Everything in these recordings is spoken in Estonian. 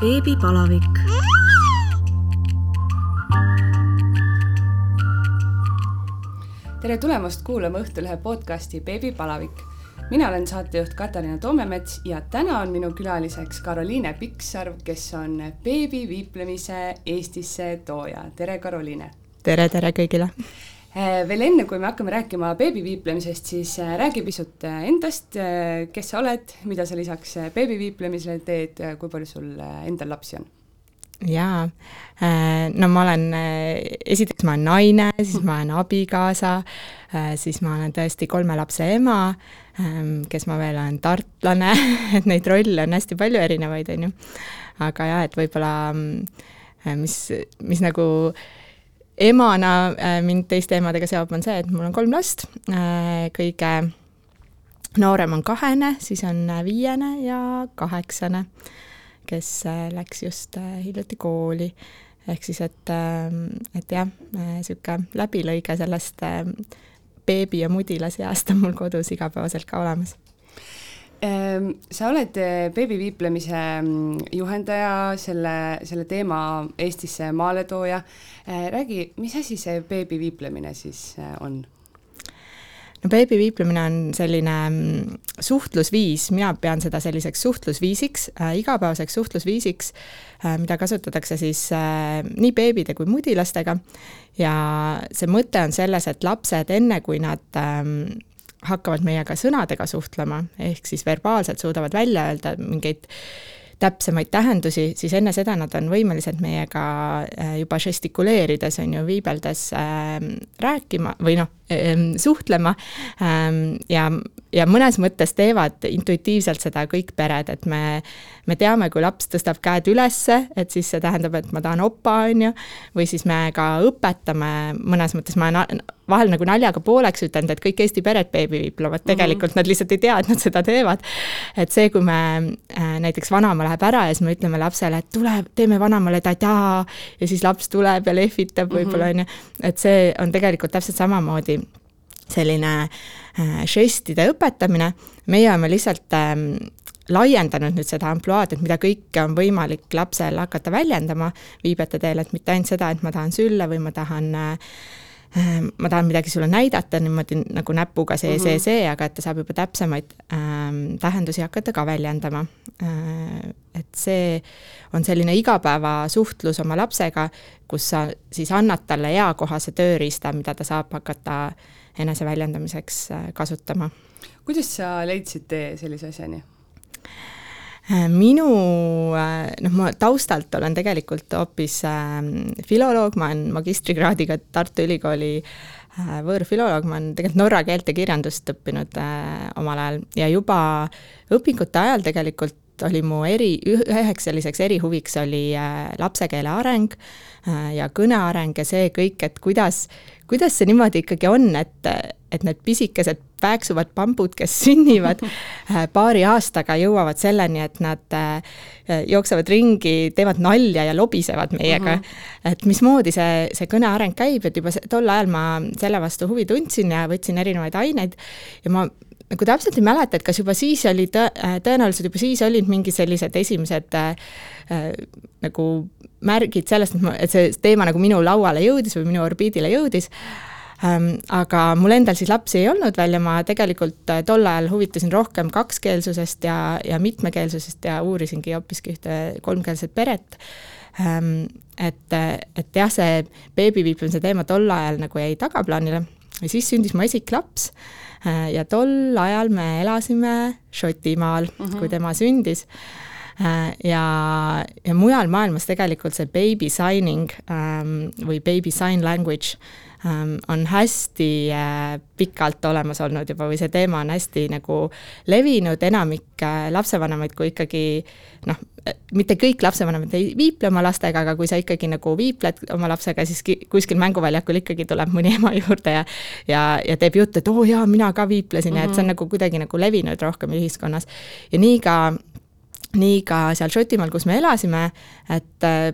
beebipalavik. tere tulemast kuulama Õhtulehe podcasti Beebipalavik. mina olen saatejuht Katariina Toomemets ja täna on minu külaliseks Karoliine Pikksarv, kes on beebiviiplemise Eestisse tooja. tere, Karoliine! tere, tere kõigile! Eh, veel enne, kui me hakkame rääkima beebiviiplemisest, siis eh, räägi pisut eh, endast, kes sa oled, mida sa lisaks beebiviiplemisele teed, kui palju sul endal lapsi on? jaa, no ma olen, esiteks ma olen naine, siis ma olen abikaasa, siis ma olen tõesti kolme lapse ema, ehm, kes ma veel olen, tartlane, et neid rolle on hästi palju erinevaid, on ju. aga jah, et võib-olla mm, mis, mis nagu äh, emana äh, mind teiste emadega seob, on see, et mul on kolm last, äh, kõige noorem on kahene, siis on viiene ja kaheksane, kes äh, läks just hiljuti kooli. ehk siis, et, et jah, niisugune läbilõige sellest beebi ja mudilaseast on mul kodus igapäevaselt ka olemas sa oled eh, beebiviiplemise mm, juhendaja, selle, selle teema Eestisse maaletooja. Eh, räägi, mis asi see beebiviiplemine siis eh, on? no beebiviiplemine on selline mm, suhtlusviis, mina pean seda selliseks suhtlusviisiks äh,, igapäevaseks suhtlusviisiks äh,, mida kasutatakse siis äh, nii beebide kui mudilastega. ja see mõte on selles, et lapsed enne, kui nad äh, hakkavad meiega sõnadega suhtlema, ehk siis verbaalselt suudavad välja öelda mingeid täpsemaid tähendusi, siis enne seda nad on võimelised meiega äh, juba žestikuleerides, on ju, viibeldes äh, rääkima või noh suhtlema ähm, ja, ja mõnes mõttes teevad intuitiivselt seda kõik pered, et me me teame, kui laps tõstab käed ülesse, et siis see tähendab, et ma tahan oppa, on ju, või siis me ka õpetame, mõnes mõttes ma vahel nagu naljaga pooleks ütelnud, et kõik Eesti pered beebiviiplevad, mhm. tegelikult mm -hmm. nad lihtsalt ei tea, et nad seda teevad. et see, kui me äh, näiteks vanaema läheb ära ja siis me ütleme lapsele, et tule, teeme vanaemale ta-taa ja siis laps tuleb ja lehvitab võib-olla, on ju, et see on tegelikult täpselt samamoodi selline äh, žestide õpetamine, meie oleme lihtsalt ähm, laiendanud nüüd seda ampluaad, et mida kõike on võimalik lapsel hakata väljendama viibete teel, et mitte ainult seda, et ma tahan sülle või ma tahan äh, ma tahan midagi sulle näidata niimoodi nagu näpuga see mm, -hmm. see, see, aga et ta saab juba täpsemaid ähm, tähendusi hakata ka väljendama äh,. et see on selline igapäevasuhtlus oma lapsega, kus sa siis annad talle eakohase tööriista, mida ta saab hakata eneseväljendamiseks äh, kasutama. kuidas sa leidsid tee sellise asjani? Äh, minu, äh, noh, ma taustalt olen tegelikult hoopis ähm, filoloog, ma olen magistrikraadiga Tartu Ülikooli võõrfiloloog, ma olen tegelikult norra keelt ja kirjandust õppinud omal ajal ja juba õpingute ajal tegelikult oli mu eri, üheks selliseks erihuviks oli lapse keele areng ja kõne areng ja see kõik, et kuidas, kuidas see niimoodi ikkagi on, et, et need pisikesed pääksuvad bambud, kes sünnivad äh, paari aastaga, jõuavad selleni, et nad äh, jooksevad ringi, teevad nalja ja lobisevad meiega mm. -hmm. et mismoodi see, see kõne areng käib, et juba tol ajal ma selle vastu huvi tundsin ja võtsin erinevaid aineid ja ma nagu täpselt ei mäleta, et kas juba siis oli tõ-, äh, tõenäoliselt juba siis olid mingi sellised esimesed äh, nagu märgid sellest, et ma, et see teema nagu minu lauale jõudis või minu orbiidile jõudis. Ähm, aga mul endal siis lapsi ei olnud veel ja ma tegelikult äh, tol ajal huvitasin rohkem kakskeelsusest ja, ja mitmekeelsusest ja uurisingi hoopiski ühte kolmkeelset peret. Ähm, et, et jah, see beebiviipimise teema tol ajal nagu jäi tagaplaanile. Ja siis sündis mu esiklaps äh, ja tol ajal me elasime Šotimaal mm, -hmm. kui tema sündis äh, ja, ja mujal maailmas tegelikult see baby signing ähm, või baby sign language Ähm, on hästi äh, pikalt olemas olnud juba või see teema on hästi nagu levinud, enamik äh, lapsevanemaid, kui ikkagi noh, mitte kõik lapsevanemad ei viiple oma lastega, aga kui sa ikkagi nagu viipled oma lapsega, siis kuskil mänguväljakul ikkagi tuleb mõni ema juurde ja ja, ja teeb juttu, et oo oh, jaa, mina ka viiplesin mm -hmm. ja et see on mhm. nagu kuidagi nagu levinud rohkem ühiskonnas. ja nii ka nii ka seal Šotimaal, kus me elasime, et äh,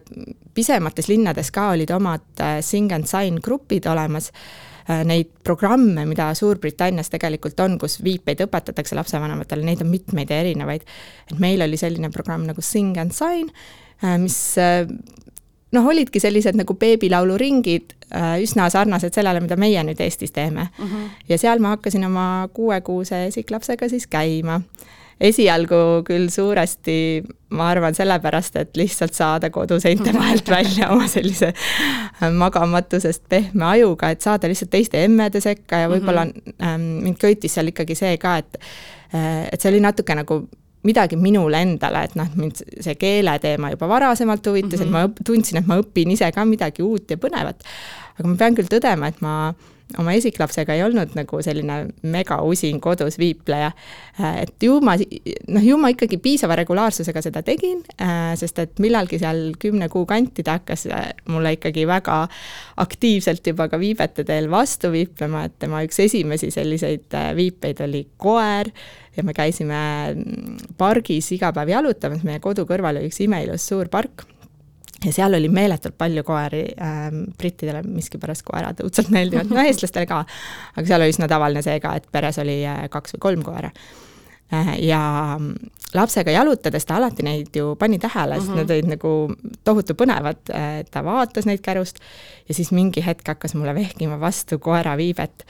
pisemates linnades ka olid omad äh, Sing and Sign grupid olemas, neid programme, mida Suurbritannias tegelikult on, kus viipeid õpetatakse lapsevanematele, neid on mitmeid ja erinevaid. et meil oli selline programm nagu Sing and Sign, mis noh, olidki sellised nagu beebilauluringid, üsna sarnased sellele, mida meie nüüd Eestis teeme mm. -hmm. ja seal ma hakkasin oma kuuekuuse esiklapsega siis käima esialgu küll suuresti, ma arvan, sellepärast, et lihtsalt saada koduseinte vahelt välja oma sellise magamatusest pehme ajuga, et saada lihtsalt teiste emmede sekka ja võib-olla mm -hmm. mind köitis seal ikkagi see ka, et et see oli natuke nagu midagi minule endale, et noh, mind see keeleteema juba varasemalt huvitas mm, -hmm. et ma mhm. tundsin, et ma õpin ise ka midagi uut ja põnevat. aga ma pean küll tõdema, et ma oma esiklapsega ei olnud nagu selline megausin kodus viipleja. et ju ma, noh, ju ma ikkagi piisava regulaarsusega seda tegin, sest et millalgi seal kümne kuu kanti ta hakkas mulle ikkagi väga aktiivselt juba ka viibete teel vastu viiplema, et tema üks esimesi selliseid viipeid oli koer ja me käisime pargis iga päev jalutamas, meie kodu kõrval oli üks imeilus suur park ja seal oli meeletult palju koeri ähm,, brittidele miskipärast koerad õudselt meeldivad, no eestlastele ka, aga seal oli üsna tavaline see ka, et peres oli äh, kaks või kolm koera äh,. ja lapsega jalutades ta alati neid ju pani tähele, sest uh -huh. nad olid nagu tohutu põnevad äh,, ta vaatas neid kärust ja siis mingi hetk hakkas mulle vehkima vastu koera viibet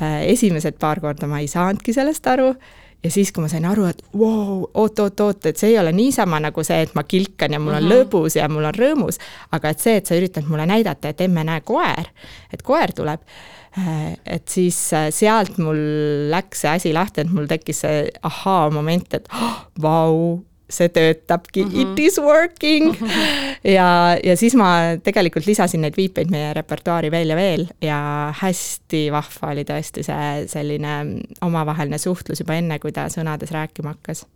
äh,. esimesed paar korda ma ei saanudki sellest aru ja siis, kui ma sain aru, et vau wow,, oot-oot-oot, et see ei ole niisama nagu see, et ma kilkan ja mul on mm -hmm. lõbus ja mul on rõõmus, aga et see, et sa üritad mulle näidata, et emme, näe, koer, et koer tuleb, äh, et siis äh, sealt mul läks see asi lahti, et mul tekkis see ahaa-moment, et vau oh,, see töötabki mm, -hmm. it is working mm. -hmm. ja, ja siis ma tegelikult lisasin neid viipeid meie repertuaari veel ja veel ja hästi vahva oli tõesti see selline omavaheline suhtlus juba enne, kui ta sõnades rääkima hakkas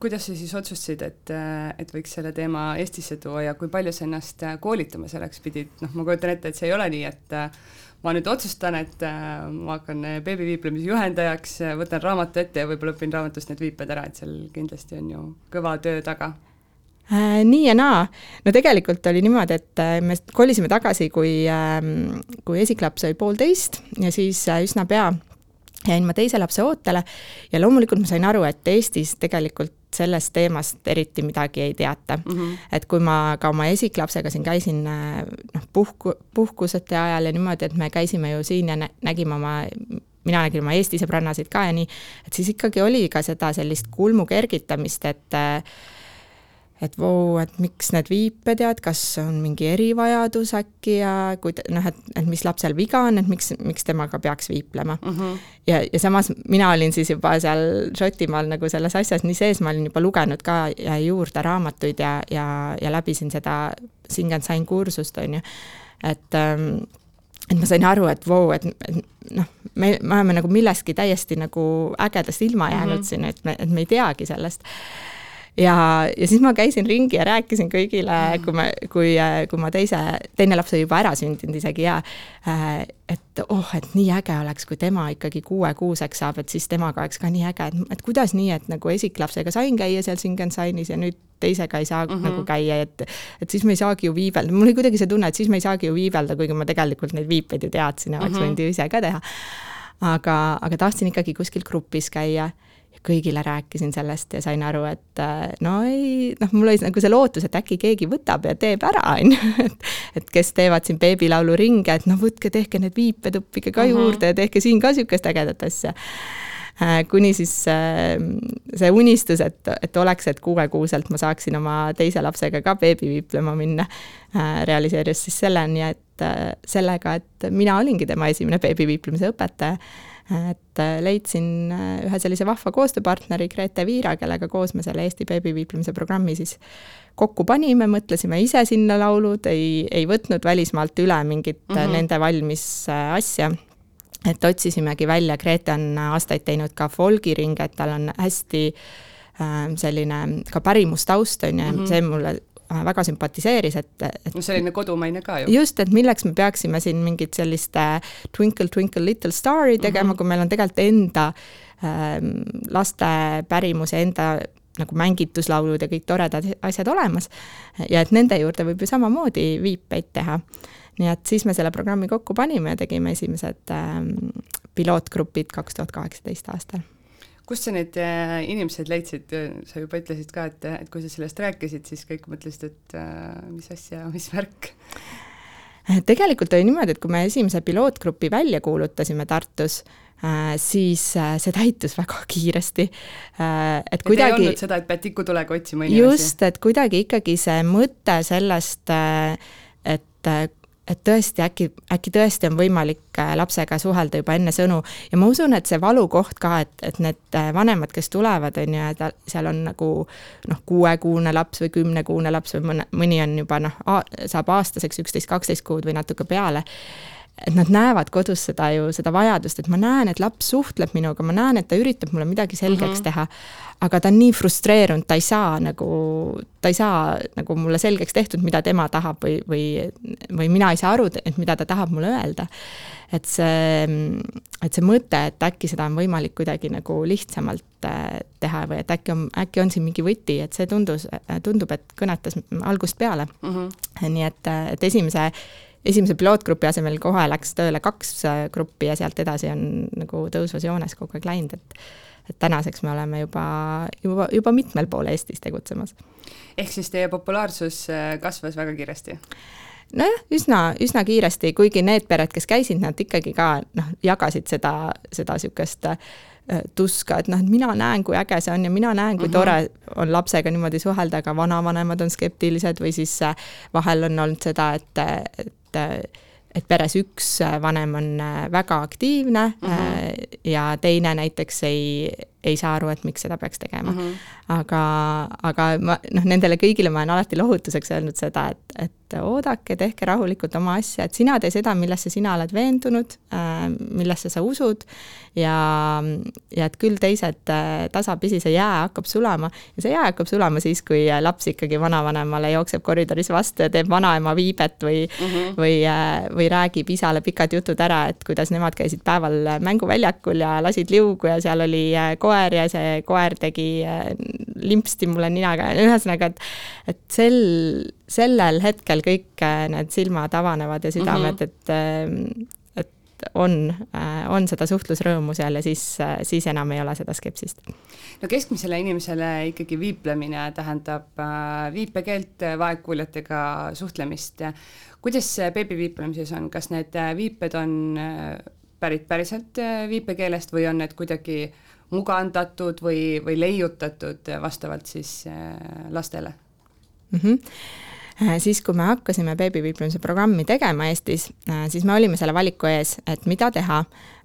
kuidas sa siis otsustasid, et, et võiks selle teema Eestisse tuua ja kui palju sa ennast koolitama selleks pidid, noh, ma kujutan ette, et see ei ole nii, et ma nüüd otsustan, et äh, ma hakkan äh, beebiviiplemise juhendajaks, äh, võtan raamatu ette ja võib-olla õpin raamatust need viiped ära, et seal kindlasti on ju kõva töö taga äh,? Nii ja naa. no tegelikult oli niimoodi, et me kolisime tagasi, kui, ähm, kui esiklaps oli poolteist ja siis üsna pea jäin ma teise lapse ootele ja loomulikult ma sain aru, et Eestis tegelikult sellest teemast eriti midagi ei teata mm. -hmm. et kui ma ka oma esiklapsega siin käisin noh, puhku, puhkusete ajal ja niimoodi, et me käisime ju siin ja nägime oma mina nägin oma Eesti sõbrannasid ka ja nii, et siis ikkagi oli ka seda sellist kulmu kergitamist, et äh, et vau, et miks need viipetead, kas on mingi erivajadus äkki ja kui noh, et, et mis lapsel viga on, et miks, miks temaga peaks viiplema mm. -hmm. ja, ja samas mina olin siis juba seal Šotimaal nagu selles asjas nii sees, ma olin juba lugenud ka juurde raamatuid ja, ja, ja läbisin seda Sing and Sign kursust, on ju, et ähm, et ma sain aru, et vau et, et noh, me, me oleme nagu millestki täiesti nagu ägedast ilma jäänud mm -hmm. siin, et me, et me ei teagi sellest ja, ja siis ma käisin ringi ja rääkisin kõigile, kui me, kui, kui ma teise, teine laps oli juba ära sündinud isegi ja et oh, et nii äge oleks, kui tema ikkagi kuuekuuseks saab, et siis temaga oleks ka nii äge, et, et kuidas nii, et nagu esiklapsega sain käia seal Singensainis ja nüüd teisega ei saa mm -hmm. nagu käia, et et siis me ei saagi ju viibelda, mul oli kuidagi see tunne, et siis me ei saagi ju viibelda, kuigi ma tegelikult neid viipeid ju teadsin ja oleks mm -hmm. võinud ju ise ka teha. aga, aga tahtsin ikkagi kuskil grupis käia kõigile rääkisin sellest ja sain aru, et äh, no ei, noh, mul oli nagu see lootus, et äkki keegi võtab ja teeb ära, on ju, et et kes teevad siin beebilaulu ringe, et noh, võtke, tehke need viiped, õppige ka uh mhm. -huh. juurde ja tehke siin ka niisugust ägedat asja äh, kuni siis äh, see unistus, et, et oleks, et kuuekuuselt ma saaksin oma teise lapsega ka beebiviiplema minna, realiseerus siis selleni, et sellega, et mina olingi tema esimene beebiviiplemise õpetaja et äh, leidsin äh, ühe sellise vahva koostööpartneri, Grete Viira, kellega koos me selle Eesti beebiviiplemise programmi siis kokku panime, mõtlesime ise sinna laulud, ei, ei võtnud välismaalt üle mingit mm -hmm. nende valmis asja et otsisimegi välja, Grete on aastaid teinud ka folgiringe, et tal on hästi selline ka pärimustaust, on ju, ja mhm. see mulle väga sümpatiseeris, et, et no selline kodumaine ka ju. just, et milleks me peaksime siin mingit sellist äh, Twinkle Twinkle Little Star'i tegema mm, -hmm. kui meil on tegelikult enda ähm, laste pärimus ja enda nagu mängituslaulud ja kõik toredad asjad olemas ja et nende juurde võib ju samamoodi viipeid teha. nii et siis me selle programmi kokku panime ja tegime esimesed ähm, pilootgrupid kaks tuhat kaheksateist aastal kust sa need äh, inimesed leidsid, sa juba ütlesid ka, et, et kui sa sellest rääkisid, siis kõik mõtlesid, et äh, mis asja, mis värk? tegelikult oli niimoodi, et kui me esimese pilootgrupi välja kuulutasime Tartus, Äh, siis see täitus väga kiiresti. Et kuidagi. ei olnud seda, et pead tikutulega otsima inimesi? just, et kuidagi ikkagi see mõte sellest, et et tõesti äkki, äkki tõesti on võimalik lapsega suhelda juba enne sõnu. Ja ma usun, et see valukoht ka, et, et need vanemad, kes tulevad, on ju, et seal on nagu noh, kuuekuune laps või kümnekuune laps või mõne, mõni on juba noh, saab aastaseks üksteist, kaksteist kuud või natuke peale et nad näevad kodus seda ju, seda vajadust, et ma näen, et laps suhtleb minuga, ma näen, et ta üritab mulle midagi selgeks mm -hmm. teha, aga ta on nii frustreerunud, ta ei saa nagu, ta ei saa nagu mulle selgeks tehtud, mida tema tahab või, või, või mina ei saa aru, et mida ta tahab mulle öelda. et see, et see mõte, et äkki seda on võimalik kuidagi nagu lihtsamalt äh, teha või et äkki on, äkki on siin mingi võti, et see tundus, tundub, et kõnetas algusest peale mm. -hmm. nii et, et esimese esimese pilootgrupi asemel kohe läks tööle kaks äh, gruppi ja sealt edasi on nagu tõusvas joones kogu aeg läinud, et et tänaseks me oleme juba, juba, juba mitmel pool Eestis tegutsemas. ehk siis teie populaarsus äh, kasvas väga kiiresti? nojah, üsna, üsna kiiresti, kuigi need pered, kes käisid, nad ikkagi ka noh, jagasid seda, seda niisugust äh, tuska, et noh, et mina näen, kui äge see on ja mina näen, kui mm -hmm. tore on lapsega niimoodi suhelda, aga vanavanemad on skeptilised või siis vahel on olnud seda, et, et et et peres üks vanem on väga aktiivne mm -hmm. ja teine näiteks ei, ei saa aru, et miks seda peaks tegema mm. -hmm. aga, aga ma noh, nendele kõigile ma olen alati lohutuseks öelnud seda, et, et oodake, tehke rahulikult oma asja, et sina tee seda, millesse sina oled veendunud, äh, millesse sa usud ja, ja et küll teised äh, tasapisi, see jää hakkab sulama ja see jää hakkab sulama siis, kui laps ikkagi vanavanemale jookseb koridoris vastu ja teeb vanaema viibet või mm, -hmm. või, äh, või räägib isale pikad jutud ära, et kuidas nemad käisid päeval mänguväljakul ja lasid liugu ja seal oli koer ja see koer tegi limpsti mulle ninaga, ühesõnaga, et et sel, sellel hetkel kõik äh, need silmad avanevad ja südamed mm, -hmm. et ähm, et on, äh, on seda suhtlusrõõmu seal ja siis, äh, siis enam ei ole seda skepsist. no keskmisele inimesele ikkagi viiplemine tähendab viipekeelt, vaegkuuljatega suhtlemist. kuidas beebiviiplemises on, kas need viiped on pärit päriselt viipekeelest või on need kuidagi mugandatud või, või leiutatud vastavalt siis lastele mm. -hmm siis, kui me hakkasime beebiviiplemise programmi tegema Eestis, äh, siis me olime selle valiku ees, et mida teha.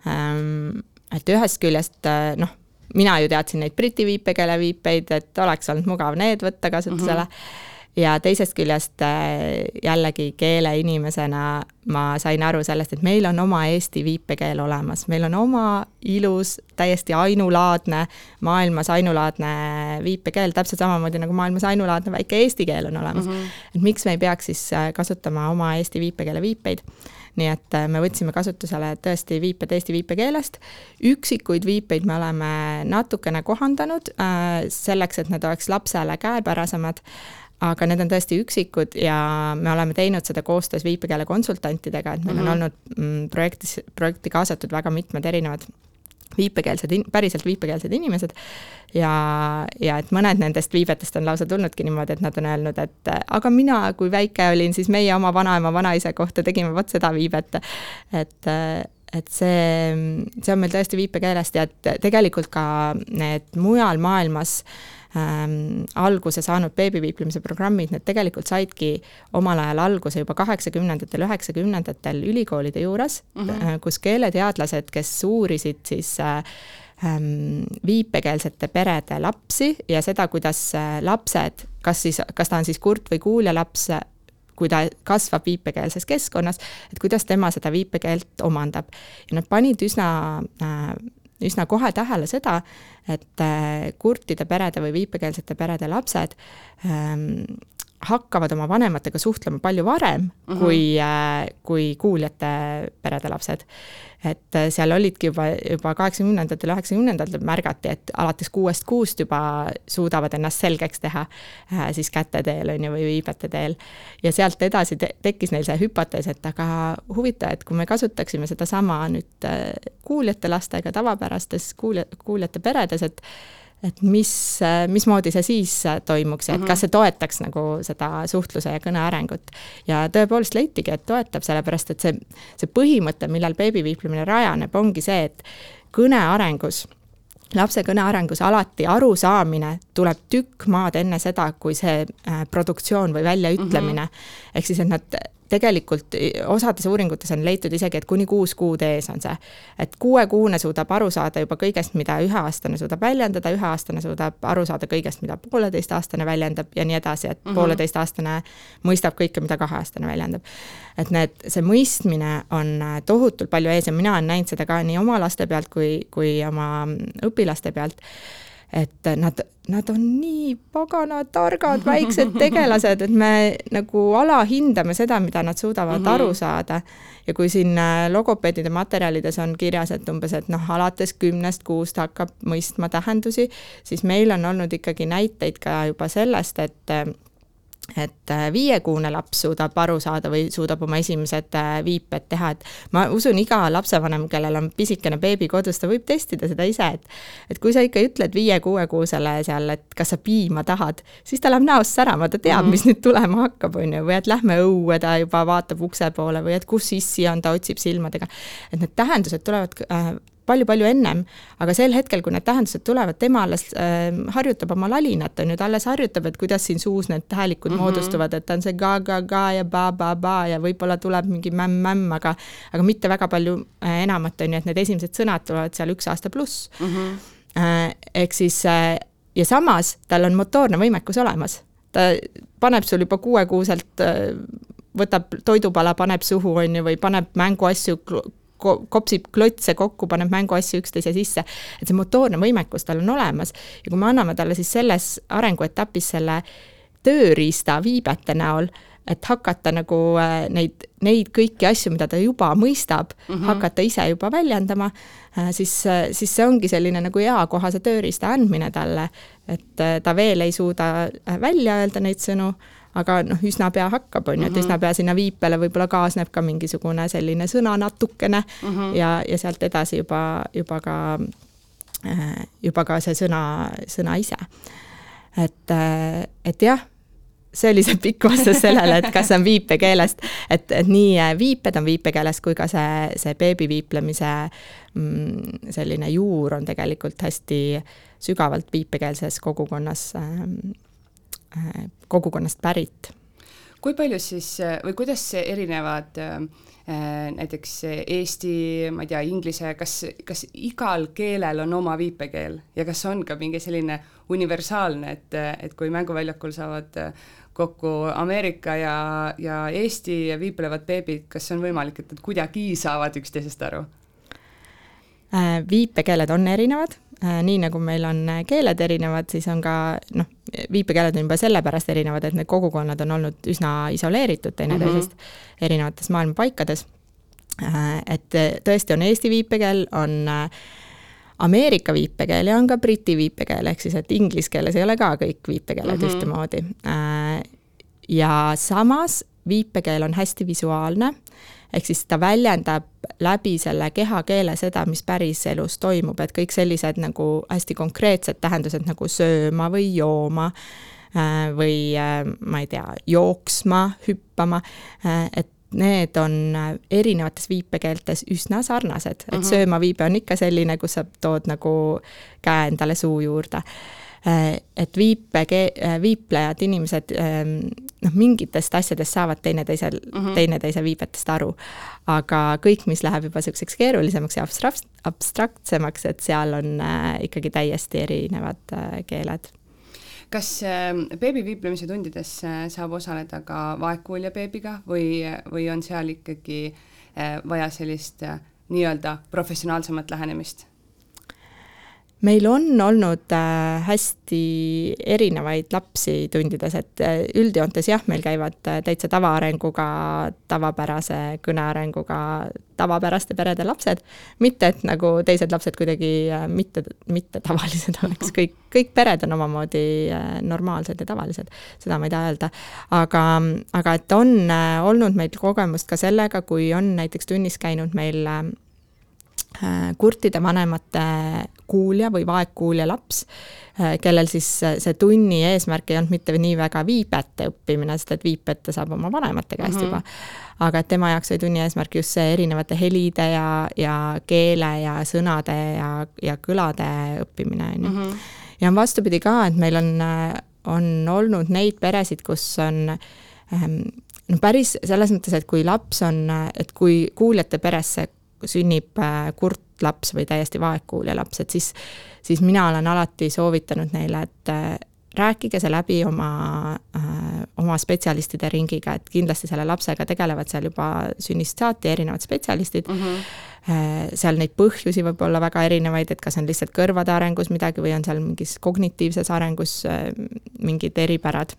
Ähm, et ühest küljest noh, mina ju teadsin neid briti viipekeele viipeid, et oleks olnud mugav need võtta kasutusele mm. -hmm ja teisest küljest äh, jällegi keeleinimesena ma sain aru sellest, et meil on oma eesti viipekeel olemas, meil on oma ilus, täiesti ainulaadne, maailmas ainulaadne viipekeel, täpselt samamoodi nagu maailmas ainulaadne väike eesti keel on olemas mm. -hmm. et miks me ei peaks siis äh, kasutama oma eesti viipekeele viipeid nii et äh, me võtsime kasutusele tõesti viiped eesti viipekeelest, üksikuid viipeid me oleme natukene kohandanud selleks, et need oleks lapsele käepärasemad aga need on tõesti üksikud ja me oleme teinud seda koostöös viipekeele konsultantidega, et meil mm -hmm. on mhm. olnud projektis, projekti kaasatud väga mitmed erinevad viipekeelsed, päriselt viipekeelsed inimesed ja, ja et mõned nendest viibetest on lausa tulnudki niimoodi, et nad on öelnud, et aga mina, kui väike olin, siis meie oma vanaema, vanaisa kohta tegime vot seda viibet. et, et see, see on meil tõesti viipekeelest ja et tegelikult ka need mujal maailmas äh, ähm, alguse saanud beebiviiplemise programmid, need tegelikult saidki omal ajal alguse juba kaheksakümnendatel, üheksakümnendatel ülikoolide juures mm, -hmm. kus keeleteadlased, kes uurisid siis äh, ähm, viipekeelsete perede lapsi ja seda, kuidas äh, lapsed, kas siis, kas ta on siis kurt või kuuljalaps, kui ta kasvab viipekeelses keskkonnas, et kuidas tema seda viipekeelt omandab. ja nad panid üsna äh, üsna kohe tähele seda, et äh, kurtide perede või viipekeelsete perede lapsed ähm, hakkavad oma vanematega suhtlema palju varem mm -hmm. kui, kui kuuljate perede lapsed et äh, seal olidki juba, juba kaheksakümnendatel, üheksakümnendatel märgati, et alates kuuest kuust juba suudavad ennast selgeks teha äh, siis käte teel, on ju, või viibete teel. ja sealt edasi te tekkis neil see hüpotees, et aga huvitav, et kui me kasutaksime sedasama nüüd äh, kuuljate lastega tavapärastes kuulja, kuuljate peredes, et et mis, mismoodi see siis toimuks ja et kas see toetaks nagu seda suhtluse ja kõne arengut. ja tõepoolest leitigi, et toetab, sellepärast et see, see põhimõte, millal beebiviiplemine rajaneb, ongi see, et kõne arengus lapse kõne arengus alati arusaamine tuleb tükk maad enne seda, kui see äh, produktsioon või väljaütlemine mm. -hmm. ehk siis, et nad tegelikult osades uuringutes on leitud isegi, et kuni kuus kuud ees on see. et kuuekuune suudab aru saada juba kõigest, mida üheaastane suudab väljendada, üheaastane suudab aru saada kõigest, mida pooleteistaastane väljendab ja nii edasi, et mm -hmm. pooleteistaastane mõistab kõike, mida kaheaastane väljendab. et need, see mõistmine on tohutult palju ees ja mina olen näinud seda ka nii oma laste pealt kui, kui oma õpilaste pealt et nad, nad on nii pagana targad väiksed tegelased, et me nagu alahindame seda, mida nad suudavad mm -hmm. aru saada. ja kui siin äh, logopeedide materjalides on kirjas, et umbes, et noh, alates kümnest kuust hakkab mõistma tähendusi, siis meil on olnud ikkagi näiteid ka juba sellest, et et äh, viiekuune laps suudab aru saada või suudab oma esimesed äh, viiped teha, et ma usun, iga lapsevanem, kellel on pisikene beebi kodus, ta võib testida seda ise, et et kui sa ikka ütled viie-kuuekuusele seal, et kas sa piima tahad, siis ta läheb näost särama, ta teab mm, mis nüüd tulema hakkab, on ju, või et lähme õue, ta juba vaatab ukse poole või et kus issi on, ta otsib silmadega. et need tähendused tulevad äh, palju-palju ennem, aga sel hetkel, kui need tähendused tulevad, tema alles äh, harjutab oma lalinat, on ju, ta alles harjutab, et kuidas siin suus need häälikud mm -hmm. moodustuvad, et on see ga-ga-ga ja ba-ba-ba ja võib-olla tuleb mingi mämm-mämm, aga aga mitte väga palju äh, enamat, on ju, et need esimesed sõnad tulevad seal üks aasta pluss mm. -hmm. Äh, ehk siis äh, ja samas tal on motoorne võimekus olemas, ta paneb sul juba kuuekuuselt äh, võtab toidupala, paneb suhu, on ju, või paneb mänguasju kopsib klotse kokku, paneb mänguasju üksteise sisse. et see motoorne võimekus tal on olemas ja kui me anname talle siis selles arenguetapis selle tööriista viibete näol, et hakata nagu äh, neid, neid kõiki asju, mida ta juba mõistab mm, -hmm. hakata ise juba väljendama, äh, siis, äh, siis see ongi selline nagu eakohase tööriista andmine talle, et ta veel ei suuda välja öelda neid sõnu aga noh, üsna pea hakkab, on ju, et üsna mhm. pea sinna viipele võib-olla kaasneb ka mingisugune selline sõna natukene mm -hmm. ja, ja sealt edasi juba, juba ka, äh, juba ka see sõna, sõna ise. et, äh, et jah, see oli see pikk vastus sellele, et kas on viipekeelest, et, et nii äh, viiped on viipekeelest kui ka see, see beebi viiplemise mm, selline juur on tegelikult hästi sügavalt viipekeelses kogukonnas Äh, kogukonnast pärit. kui palju siis või kuidas erinevad äh, näiteks eesti, ma ei tea, inglise, kas, kas igal keelel on oma viipekeel ja kas on ka mingi selline universaalne, et, et kui mänguväljakul saavad kokku Ameerika ja, ja Eesti viiplevad beebid, kas on võimalik, et nad kuidagi saavad üksteisest aru? Äh, viipekeeled on erinevad nii nagu meil on äh, keeled erinevad, siis on ka noh, viipekeeled on juba sellepärast erinevad, et need kogukonnad on olnud üsna isoleeritud teineteisest mm -hmm. erinevates maailma paikades. Äh, et tõesti on eesti viipekeel, on Ameerika viipekeel ja on ka Briti viipekeel, ehk siis et inglise keeles ei ole ka kõik viipekeeled mm -hmm. ühtemoodi. ja samas viipekeel on hästi visuaalne ehk siis ta väljendab läbi selle kehakeele seda, mis päriselus toimub, et kõik sellised nagu hästi konkreetsed tähendused nagu sööma või jooma äh, või äh, ma ei tea, jooksma, hüppama, äh, et need on erinevates viipekeeltes üsna sarnased, et mm -hmm. sööma viibe on ikka selline, kus sa tood nagu käe endale suu juurde et viipekee-, viiplejad, inimesed noh, mingitest asjadest saavad teineteisel mm, -hmm. teineteise viibetest aru. aga kõik, mis läheb juba niisuguseks keerulisemaks ja abstrakt-, abstraktsemaks, et seal on äh, ikkagi täiesti erinevad äh, keeled kas äh, beebiviiplemise tundides äh, saab osaleda ka vaegkuulja beebiga või, või on seal ikkagi äh, vaja sellist äh, nii-öelda professionaalsemat lähenemist? Meil on olnud äh, hästi erinevaid lapsi tundides, et äh, üldjoontes jah, meil käivad äh, täitsa tavaarenguga, tavapärase kõnearenguga, tavapäraste perede lapsed, mitte et nagu teised lapsed kuidagi mitte, mitte tavalised oleks, kõik, kõik pered on omamoodi normaalsed ja tavalised, seda ma ei taha öelda. aga, aga et on olnud meil kogemust ka sellega, kui on näiteks tunnis käinud meil kurtide vanemate kuulja või vaegkuulja laps, äh, kellel siis see tunni eesmärk ei olnud mitte nii väga viipete õppimine, sest et viipete saab oma vanemate käest mm -hmm. juba, aga et tema jaoks oli tunni eesmärk just see erinevate helide ja, ja keele ja sõnade ja, ja kõlade õppimine, on ju. Mhm. ja on vastupidi ka, et meil on, on olnud neid peresid, kus on ähm, no päris selles mõttes, et kui laps on, et kui kuuljate peresse sünnib äh, kurt laps või täiesti vaegkuulja laps, et siis, siis mina olen alati soovitanud neile, et äh, rääkige see läbi oma äh,, oma spetsialistide ringiga, et kindlasti selle lapsega tegelevad seal juba sünnist saati erinevad spetsialistid mm. -hmm. seal neid põhjusi võib olla väga erinevaid, et kas on lihtsalt kõrvade arengus midagi või on seal mingis kognitiivses arengus mingid eripärad.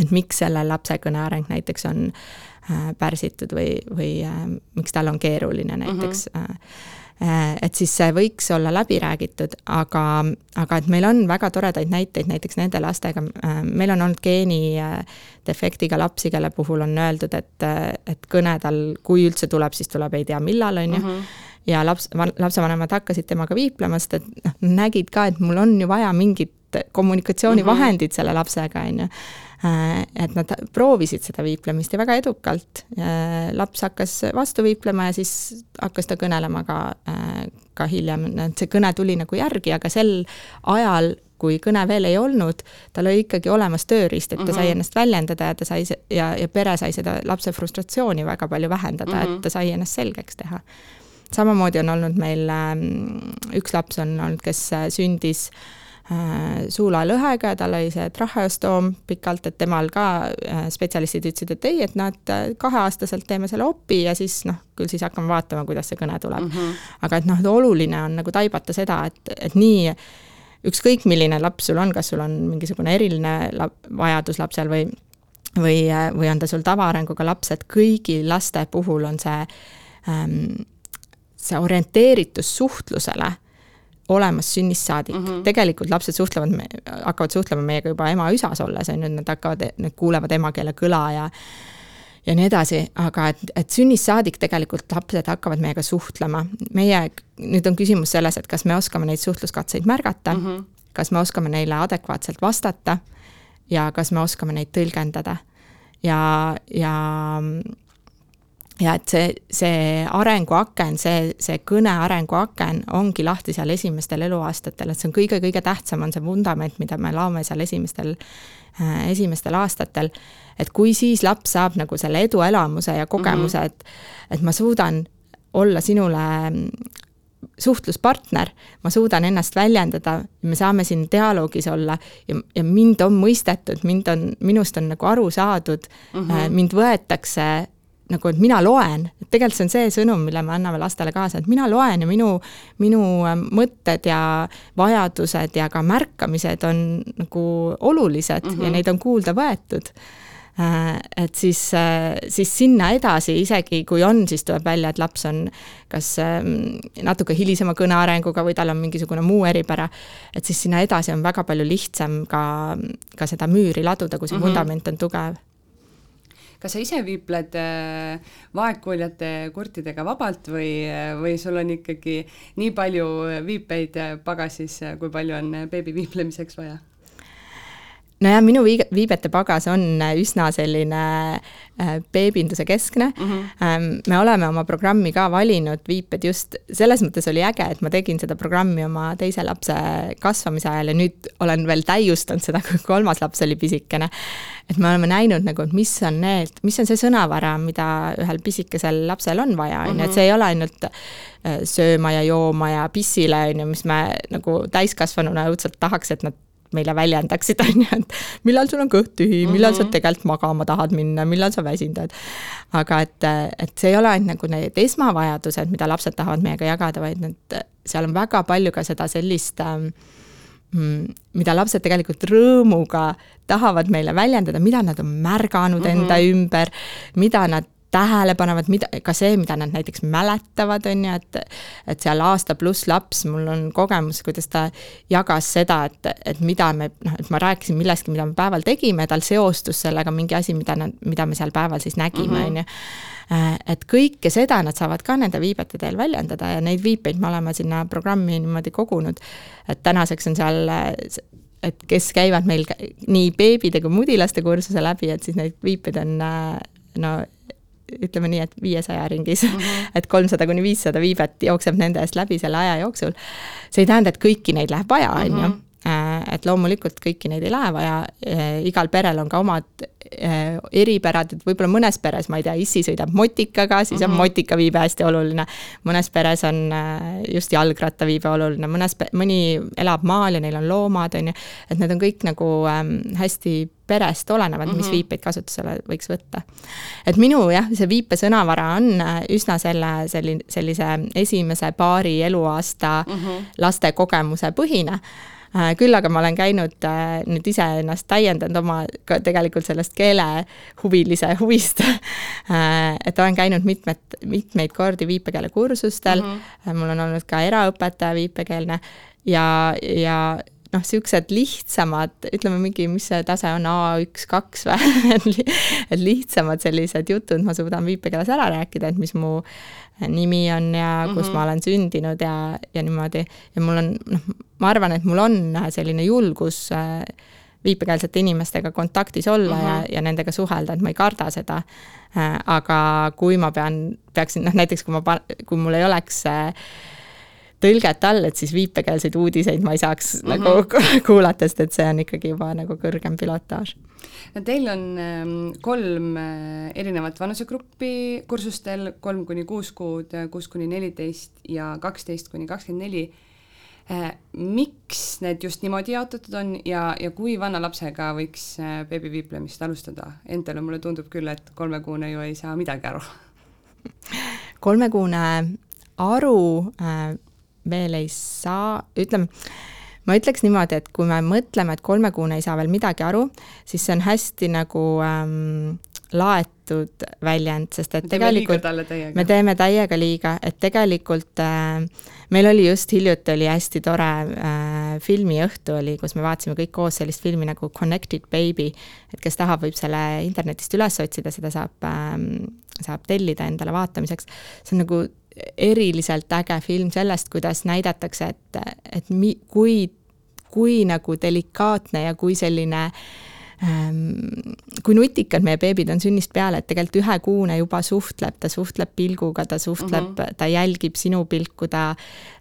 et miks selle lapse kõneareng näiteks on äh, Äh, pärsitud või, või äh, miks tal on keeruline näiteks mm. -hmm. Et siis see võiks olla läbi räägitud, aga, aga et meil on väga toredaid näiteid näiteks nende lastega, meil on olnud geenidefektiga lapsi, kelle puhul on öeldud, et, et kõne tal, kui üldse tuleb, siis tuleb ei tea millal, on ju mhm. ja laps, lapsevanemad hakkasid temaga viiplema, sest et noh, nägid ka, et mul on ju vaja mingit kommunikatsioonivahendit mm -hmm. selle lapsega, on ju Äh, et nad proovisid seda viiplemist ja väga edukalt. Äh, laps hakkas vastu viiplema ja siis hakkas ta kõnelema ka, äh, ka hiljem, et see kõne tuli nagu järgi, aga sel ajal kui kõne veel ei olnud, tal oli ikkagi olemas tööriist, et ta mm -hmm. sai mhm. ennast väljendada ja ta sai ja, ja pere sai seda lapse frustratsiooni väga palju vähendada mm, -hmm. et mhm. ta sai ennast selgeks teha. samamoodi on olnud meil ähm, üks laps on olnud, kes sündis äh, Äh, suulalõhega ja tal oli see traheostoom pikalt, et temal ka äh, spetsialistid ütlesid, et ei, et et äh, kaheaastaselt teeme selle opi ja siis noh, küll siis hakkame vaatama, kuidas see kõne tuleb mm. -hmm. aga et noh, oluline on nagu taibata seda, et, et nii ükskõik, milline laps sul on, kas sul on mingisugune eriline lap, vajadus lapsel või või, või on ta sul tavaarenguga laps, et kõigi laste puhul on see ähm, see orienteeritus suhtlusele olemas sünnist saadik mm. -hmm. tegelikult lapsed suhtlevad, hakkavad suhtlema meiega juba ema-üsas olles, on ju, nad hakkavad, nad kuulevad emakeele kõla ja ja nii edasi, aga et, et sünnist saadik tegelikult lapsed hakkavad meiega suhtlema. meie, nüüd on küsimus selles, et kas me oskame neid suhtluskatseid märgata mm, -hmm. kas me oskame neile adekvaatselt vastata ja kas me oskame neid tõlgendada. ja, ja ja et see, see arenguaken, see, see kõne arenguaken ongi lahti seal esimestel eluaastatel, et see on kõige-kõige tähtsam, on see vundament, mida me laome seal esimestel äh,, esimestel aastatel. et kui siis laps saab nagu selle eduelamuse ja kogemuse mm, -hmm. et, et ma suudan olla sinule mm, suhtluspartner, ma suudan ennast väljendada, me saame siin dialoogis olla ja, ja mind on mõistetud, mind on, minust on nagu aru saadud mm, -hmm. mind võetakse nagu, et mina loen, et tegelikult see on see sõnum, mille me anname lastele kaasa, et mina loen ja minu, minu ähm, mõtted ja vajadused ja ka märkamised on nagu olulised mm -hmm. ja mhm. neid on kuulda võetud äh, et siis, äh, siis sinna edasi, isegi kui on, siis tuleb välja, et laps on kas ähm, natuke hilisema kõnearenguga või tal on mingisugune muu eripära, et siis sinna edasi on väga palju lihtsam ka, ka seda müüri laduda, kui see mm -hmm. vundament on tugev kas sa ise viipled äh, vaegkuuljate kurtidega vabalt või, või sul on ikkagi nii palju viipeid pagasis, kui palju on beebi viiplemiseks vaja? Nojah, minu viig-, viibete pagas on üsna selline äh, beebinduse keskne mm. -hmm. me oleme oma programmi ka valinud viiped just, selles mõttes oli äge, et ma tegin seda programmi oma teise lapse kasvamise ajal ja nüüd olen veel täiustanud seda, kui kolmas laps oli pisikene. et me oleme näinud nagu, et mis on need, mis on see sõnavara, mida ühel pisikesel lapsel on vaja, on ju, et see ei ole ainult äh, sööma ja jooma ja pissile, on ju, mis me nagu täiskasvanuna õudselt tahaks, et nad meile väljendaksid, on ju, et millal sul on kõht tühi, millal mm -hmm. sa mhm. tegelikult magama tahad minna, millal sa väsinud oled. aga et, et see ei ole ainult nagu need esmavajadused, mida lapsed tahavad meiega jagada, vaid need, seal on väga palju ka seda sellist ähm, mm, mida lapsed tegelikult rõõmuga tahavad meile väljendada, mida nad on märganud mm -hmm. enda ümber, mida nad tähelepanevad, mida, ka see, mida nad näiteks mäletavad, on ju, et et seal aasta pluss laps, mul on kogemus, kuidas ta jagas seda, et, et mida me, noh, et ma rääkisin millestki, mida me päeval tegime, tal seostus sellega mingi asi, mida nad, mida me seal päeval siis nägime, mhm. on ju. Äh, et kõike seda nad saavad ka nende viibete teel väljendada ja neid viipeid me oleme sinna programmi niimoodi kogunud, et tänaseks on seal et kes käivad meil nii beebide kui mudilaste kursuse läbi, et siis neid viipeid on äh, no ütleme nii, et viiesaja ringis mm, -hmm. et kolmsada kuni viissada viibet jookseb nende eest läbi selle aja jooksul. see ei tähenda, et kõiki neid läheb vaja, on ju, mhm. Et loomulikult kõiki neid ei lähe vaja, äh, igal perel on ka omad äh, eripärad, et võib-olla mõnes peres, ma ei tea, issi sõidab motikaga, siis mm -hmm. on mhm. motikaviibe hästi oluline. mõnes peres on just jalgrattaviibe oluline, mõnes, mõni elab maal ja neil on loomad, on ju, et need on kõik nagu ähm, hästi perest olenevad mm, -hmm. mis mhm. viipeid kasutusele võiks võtta. et minu jah, see viipesõnavara on üsna selle, selline, sellise esimese paari eluaasta mm -hmm. laste kogemuse põhine küll aga ma olen käinud äh, nüüd ise ennast täiendanud oma ka tegelikult sellest keelehuvilise huvist. Et olen käinud mitmed, mitmeid kordi viipekeelekursustel. Mm, -hmm. mul on olnud ka eraõpetaja viipekeelne. Ja, ja noh, niisugused lihtsamad, ütleme mingi, mis see tase on, A1, kaks või et lihtsamad sellised jutud ma suudan viipekeeles ära rääkida, et mis mu nimi on ja kus mm -hmm. ma olen sündinud ja, ja niimoodi. ja mul on, noh, ma arvan, et mul on selline julgus äh, viipekeelsete inimestega kontaktis olla mm -hmm. ja, mhm. ja nendega suhelda, et ma ei karda seda. Äh, aga kui ma pean, peaksin, noh näiteks kui ma, kui mul ei oleks äh, tõlget all, et siis viipekeelseid uudiseid ma ei saaks mm -hmm. nagu kuulata, sest et see on ikkagi juba nagu kõrgem pilotaaž. no teil on ähm, kolm äh, erinevat vanusegruppi kursustel, kolm kuni kuus kuud, kuus kuni neliteist ja kaksteist kuni kakskümmend neli äh, miks need just niimoodi jaotatud on ja, ja kui vana lapsega võiks äh, beebiviiplemist alustada? Entele mulle tundub küll, et kolmekuune ju ei saa midagi aru. kolmekuune aru veel ei saa, ütleme, ma ütleks niimoodi, et kui me mõtleme, et kolmekuune ei saa veel midagi aru, siis see on hästi nagu ähm, laetud väljend, sest et me tegelikult me teeme täiega liiga, et tegelikult äh, meil oli just hiljuti oli hästi tore äh, filmiõhtu oli, kus me vaatasime kõik koos sellist filmi nagu Connected Baby, et kes tahab, võib selle internetist üles otsida, seda saab äh,, saab tellida endale vaatamiseks. see on nagu eriliselt äge film sellest, kuidas näidatakse, et, et mi-, kui, kui nagu delikaatne ja kui selline äh, kui nutikad meie beebid on sünnist peale, et tegelikult ühekuune juba suhtleb, ta suhtleb pilguga, ta suhtleb mm, -hmm. ta jälgib sinu pilku, ta,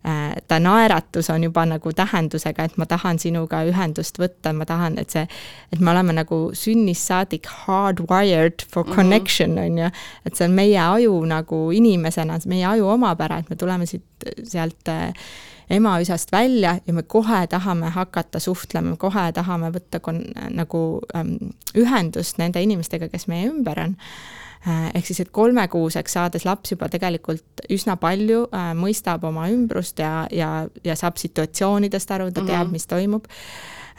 äh, ta naeratus on juba nagu tähendusega, et ma tahan sinuga ühendust võtta, ma tahan, et see, et me oleme nagu sünnist saadik hardwired for mhm. connection, on ju, et see on meie aju nagu inimesena, meie aju omapära, et me tuleme siit, sealt äh, emaüsast välja ja me kohe tahame hakata suhtlema, kohe tahame võtta kon-, nagu ähm, ühendust nende inimestega, kes meie ümber on äh, ehk siis, et kolmekuuseks saades laps juba tegelikult üsna palju äh, mõistab oma ümbrust ja, ja, ja saab situatsioonidest aru, ta teab, mhm. mis toimub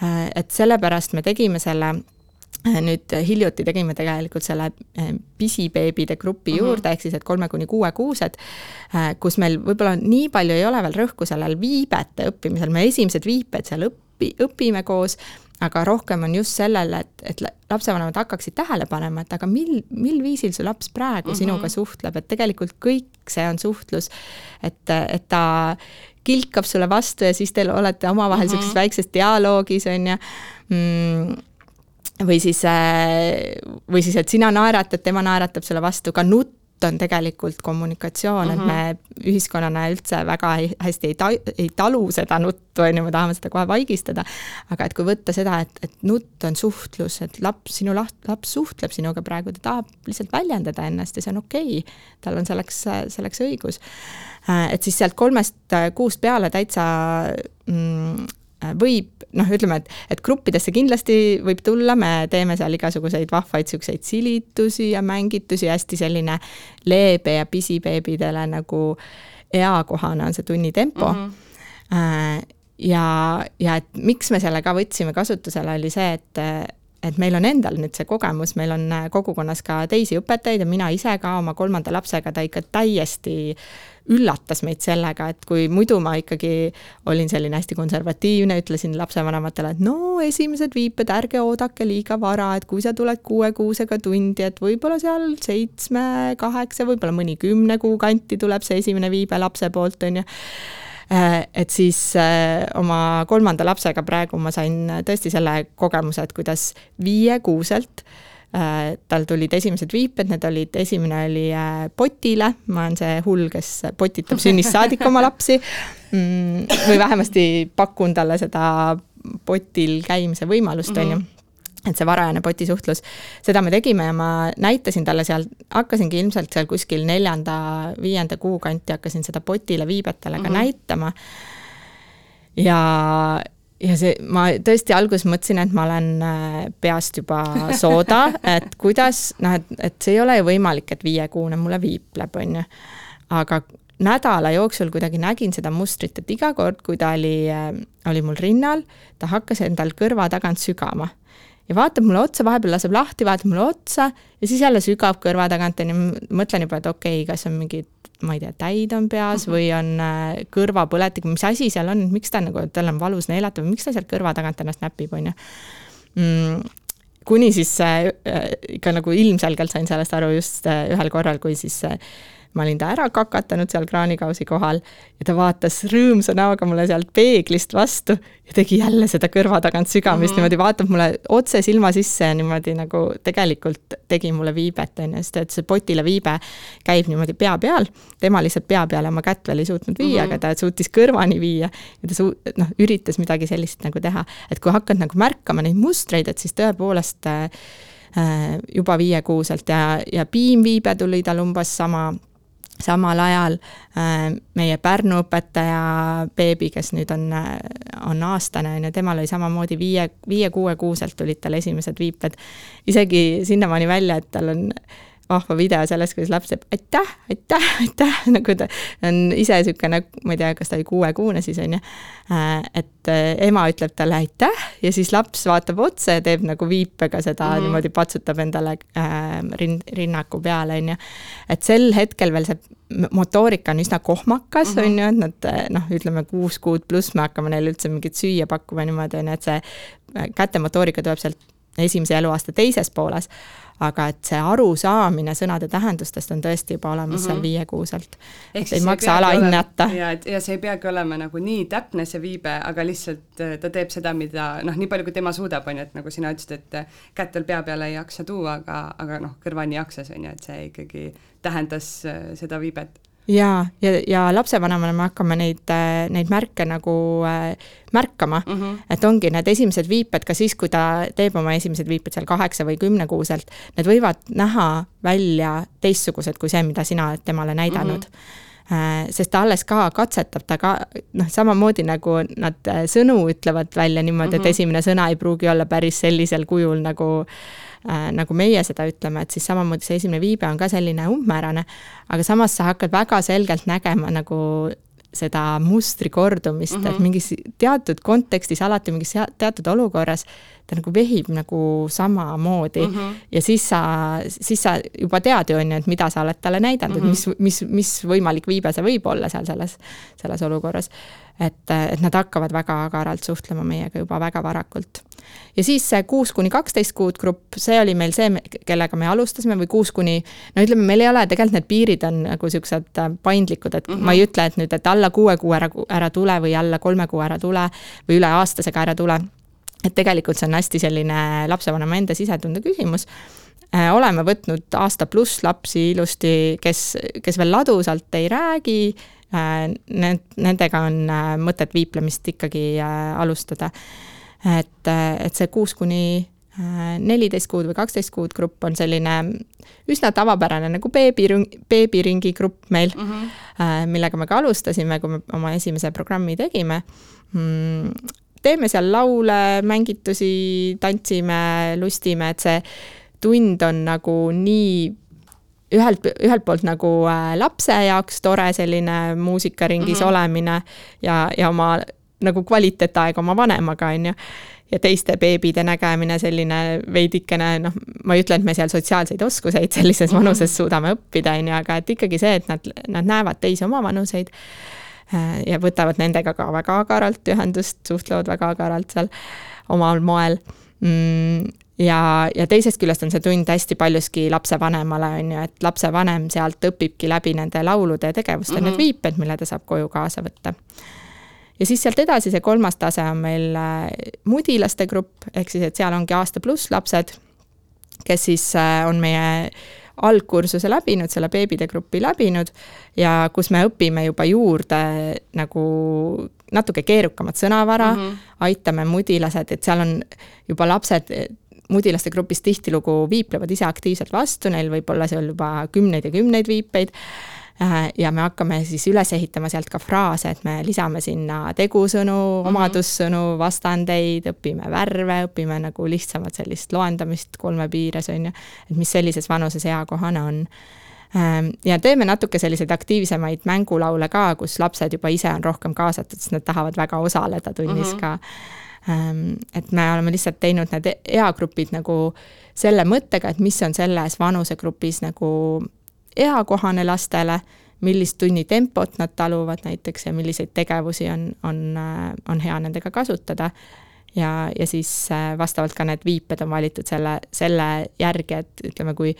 äh,. et sellepärast me tegime selle nüüd hiljuti tegime tegelikult selle äh, pisibeebide grupi mm -hmm. juurde, ehk siis et kolme kuni kuue kuused, äh, kus meil võib-olla nii palju ei ole veel rõhku sellel viibete õppimisel, me esimesed viiped seal õpi, õpime koos, aga rohkem on just sellel, et, et lapsevanemad hakkaksid tähele panema, et aga mil, mil viisil su laps praegu mm -hmm. sinuga suhtleb, et tegelikult kõik see on suhtlus, et, et ta kilkab sulle vastu ja siis te olete omavahel mm -hmm. niisuguses väikses dialoogis, on ju mm, või siis, äh, või siis, et sina naeratad, tema naeratab sulle vastu, ka nutt on tegelikult kommunikatsioon mm, -hmm. et me mhm. ühiskonnana üldse väga ei, hästi ei ta-, ei talu seda nuttu, on ju, me tahame seda kohe vaigistada. aga et kui võtta seda, et, et nutt on suhtlus, et laps, sinu laht-, laps suhtleb sinuga praegu, ta tahab lihtsalt väljendada ennast ja see on okei okay.. tal on selleks, selleks õigus. Äh, et siis sealt kolmest kuust peale täitsa mm, võib noh, ütleme, et, et gruppidesse kindlasti võib tulla, me teeme seal igasuguseid vahvaid niisuguseid silitusi ja mängitusi, hästi selline leebe ja pisibeebidele nagu eakohane on see tunnitempo mm. -hmm. ja, ja et miks me selle ka võtsime kasutusele, oli see, et et meil on endal nüüd see kogemus, meil on kogukonnas ka teisi õpetajaid ja mina ise ka oma kolmanda lapsega, ta ikka täiesti üllatas meid sellega, et kui muidu ma ikkagi olin selline hästi konservatiivne, ütlesin lapsevanematele, et no esimesed viiped, ärge oodake liiga vara, et kui sa tuled kuue kuusega tundi, et võib-olla seal seitsme, kaheksa, võib-olla mõni kümne kuu kanti tuleb see esimene viibe lapse poolt, on ju äh, et siis äh, oma kolmanda lapsega praegu ma sain tõesti selle kogemuse, et kuidas viiekuuselt Äh, tal tulid esimesed viiped, need olid, esimene oli äh, potile, ma olen see hull, kes potitab sünnist saadik oma lapsi. Mm, või vähemasti pakun talle seda potil käimise võimalust, on ju et see varajane potisuhtlus, seda me tegime ja ma näitasin talle seal, hakkasingi ilmselt seal kuskil neljanda-viienda kuu kanti hakkasin seda potile viibetele ka mm -hmm. näitama. ja, ja see, ma tõesti alguses mõtlesin, et ma olen äh, peast juba sooda, et kuidas, noh, et, et see ei ole ju võimalik, et viiekuune mulle viipleb, on ju. aga nädala jooksul kuidagi nägin seda mustrit, et iga kord, kui ta oli, äh, oli mul rinnal, ta hakkas endal kõrva tagant sügama. ja vaatab mulle otsa, vahepeal laseb lahti, vaatab mulle otsa ja siis jälle sügab kõrva tagant, on ju, mõtlen juba, et okei okay,, kas on mingid ma ei tea, täid on peas mhm. või on äh, kõrvapõletik, mis asi seal on, miks ta nagu, tal on valus neelata või miks ta sealt kõrva tagant ennast näpib, on ju mm, kuni siis äh, ikka nagu ilmselgelt sain sellest aru just äh, ühel korral, kui siis äh, ma olin ta ära kakatanud seal kraanikausi kohal ja ta vaatas rõõmsa näoga mulle sealt peeglist vastu ja tegi jälle seda kõrva tagant sügamist mm, -hmm. niimoodi vaatab mulle otse silma sisse ja niimoodi nagu tegelikult tegi mulle viibet, on ju, sest et see potile viibe käib niimoodi pea peal, tema lihtsalt pea peale oma kätt veel ei suutnud viia mm, -hmm. aga ta suutis kõrvani viia ja ta suu-, noh, üritas midagi sellist nagu teha, et kui hakkad nagu märkama neid mustreid, et siis tõepoolest äh, juba viiekuuselt ja, ja piimviibe tuli tal umbes sama samal ajal äh, meie Pärnu õpetaja beebi, kes nüüd on, äh, on aastane, on ju, temal oli samamoodi viie, viie-kuue-kuuselt tulid tal esimesed viiped. isegi sinnamaani välja, et tal on vahva video sellest, kuidas laps teeb aitäh, aitäh, aitäh, nagu ta on ise niisugune, ma ei tea, kas ta oli kuuekuune siis, on ju. Äh, et äh, ema ütleb talle aitäh ja siis laps vaatab otsa ja teeb nagu viipega seda mm -hmm. niimoodi patsutab endale äh, rin-, rinnaku peale, on ju. et sel hetkel veel see motoorika on üsna kohmakas, on ju, et nad äh, noh, ütleme kuus kuud pluss me hakkame neile üldse mingit süüa pakkuma niimoodi, on ju, et see kätemotoorika tuleb sealt esimese eluaasta teises pooles aga et see arusaamine sõnade tähendustest on tõesti juba olemas mm -hmm. seal mhm. viiekuuselt. et ei maksa alahinnata. ja, et ja see ei peagi olema nagu nii täpne, see viibe, aga lihtsalt äh, ta teeb seda, mida noh, nii palju, kui tema suudab, on ju, et nagu sina ütlesid, et äh, kätt veel pea peale ei jaksa tuua, aga, aga noh, kõrvani jaksas, on ju, et see ikkagi tähendas äh, seda viibet jaa, ja, ja, ja lapsevanemana me hakkame neid, äh, neid märke nagu äh, märkama mm, -hmm. et ongi need esimesed viiped ka siis, kui ta teeb oma esimesed viiped seal kaheksa või kümnekuuselt, need võivad näha välja teistsugused kui see, mida sina oled temale näidanud mm. -hmm sest ta alles ka katsetab, ta ka noh, samamoodi nagu nad sõnu ütlevad välja niimoodi mm, -hmm. et mhm. esimene sõna ei pruugi olla päris sellisel kujul, nagu äh, äh, nagu meie seda ütleme, et siis samamoodi see esimene viibe on ka selline umbmäärane, aga samas sa hakkad väga selgelt nägema nagu seda mustri kordumist mm, -hmm. et mhm. mingis teatud kontekstis, alati mingis teatud olukorras ta nagu vehib nagu samamoodi mm. -hmm. ja siis sa, siis sa juba tead ju, on ju, et mida sa oled talle näidanud mm, -hmm. et mhm. mis, mis, mis võimalik viibe see võib olla seal selles, selles olukorras. et, et nad hakkavad väga agaralt suhtlema meiega juba väga varakult. Ja siis see kuus kuni kaksteist kuud grupp, see oli meil see, kellega me alustasime või kuus kuni, no ütleme, meil ei ole, tegelikult need piirid on nagu siuksed äh, paindlikud, et mm -hmm. ma ei ütle, et nüüd, et alla kuue kuu ära, ära tule või alla kolme kuu ära tule või üle aastasega ära tule et tegelikult see on hästi selline lapsevanema enda sisetunde küsimus äh, oleme võtnud aasta pluss lapsi ilusti, kes, kes veel ladusalt ei räägi, äh, need, nendega on mõtet viiplemist ikkagi alustada. Et, et see kuus kuni neliteist kuud või kaksteist kuud grupp on selline üsna tavapärane nagu beebiring, beebiringi grupp meil mm, -hmm. millega me ka alustasime, kui me oma esimese programmi tegime mm, teeme seal laule, mängitusi, tantsime, lustime, et see tund on nagu nii ühelt, ühelt poolt nagu äh, lapse jaoks tore selline muusikaringis mm -hmm. olemine ja, ja oma nagu kvaliteetaeg oma vanemaga, on ju ja teiste beebide nägemine, selline veidikene noh, ma ei ütle, et me seal sotsiaalseid oskuseid sellises vanuses suudame õppida, on ju, aga et ikkagi see, et nad, nad näevad teisi omavanuseid äh, ja võtavad nendega ka väga agaralt ühendust, suhtlevad väga agaralt seal omal moel mm, ja, ja teisest küljest on see tund hästi paljuski lapsevanemale, on ju, et lapsevanem sealt õpibki läbi nende laulude ja tegevuste mm -hmm. need mhm. viiped, mille ta saab koju kaasa võtta. Ja siis sealt edasi, see kolmas tase on meil äh, mudilaste grupp, ehk siis, et seal ongi aasta pluss lapsed, kes siis äh, on meie algkursuse läbinud, selle beebide grupi läbinud ja kus me õpime juba juurde nagu natuke keerukamat sõnavara mm, -hmm. aitame mudilased, et seal on juba lapsed mudilaste grupis tihtilugu viiplevad ise aktiivselt vastu, neil võib olla seal juba kümneid ja kümneid viipeid äh, ja me hakkame siis üles ehitama sealt ka fraase, et me lisame sinna tegusõnu mm, -hmm. omadussõnu, vastandeid, õpime värve, õpime nagu lihtsamat sellist loendamist kolme piires, on ju, et mis sellises vanuses eakohane on. Ähm, ja teeme natuke selliseid aktiivsemaid mängulaule ka, kus lapsed juba ise on rohkem kaasatud, sest nad tahavad väga osaleda tunnis mm -hmm. ka Ehm, et me oleme lihtsalt teinud need eagrupid nagu selle mõttega, et mis on selles vanusegrupis nagu eakohane lastele, millist tunnitempot nad taluvad näiteks ja milliseid tegevusi on, on, on hea nendega kasutada. ja, ja siis äh, vastavalt ka need viiped on valitud selle, selle järgi, et ütleme, kui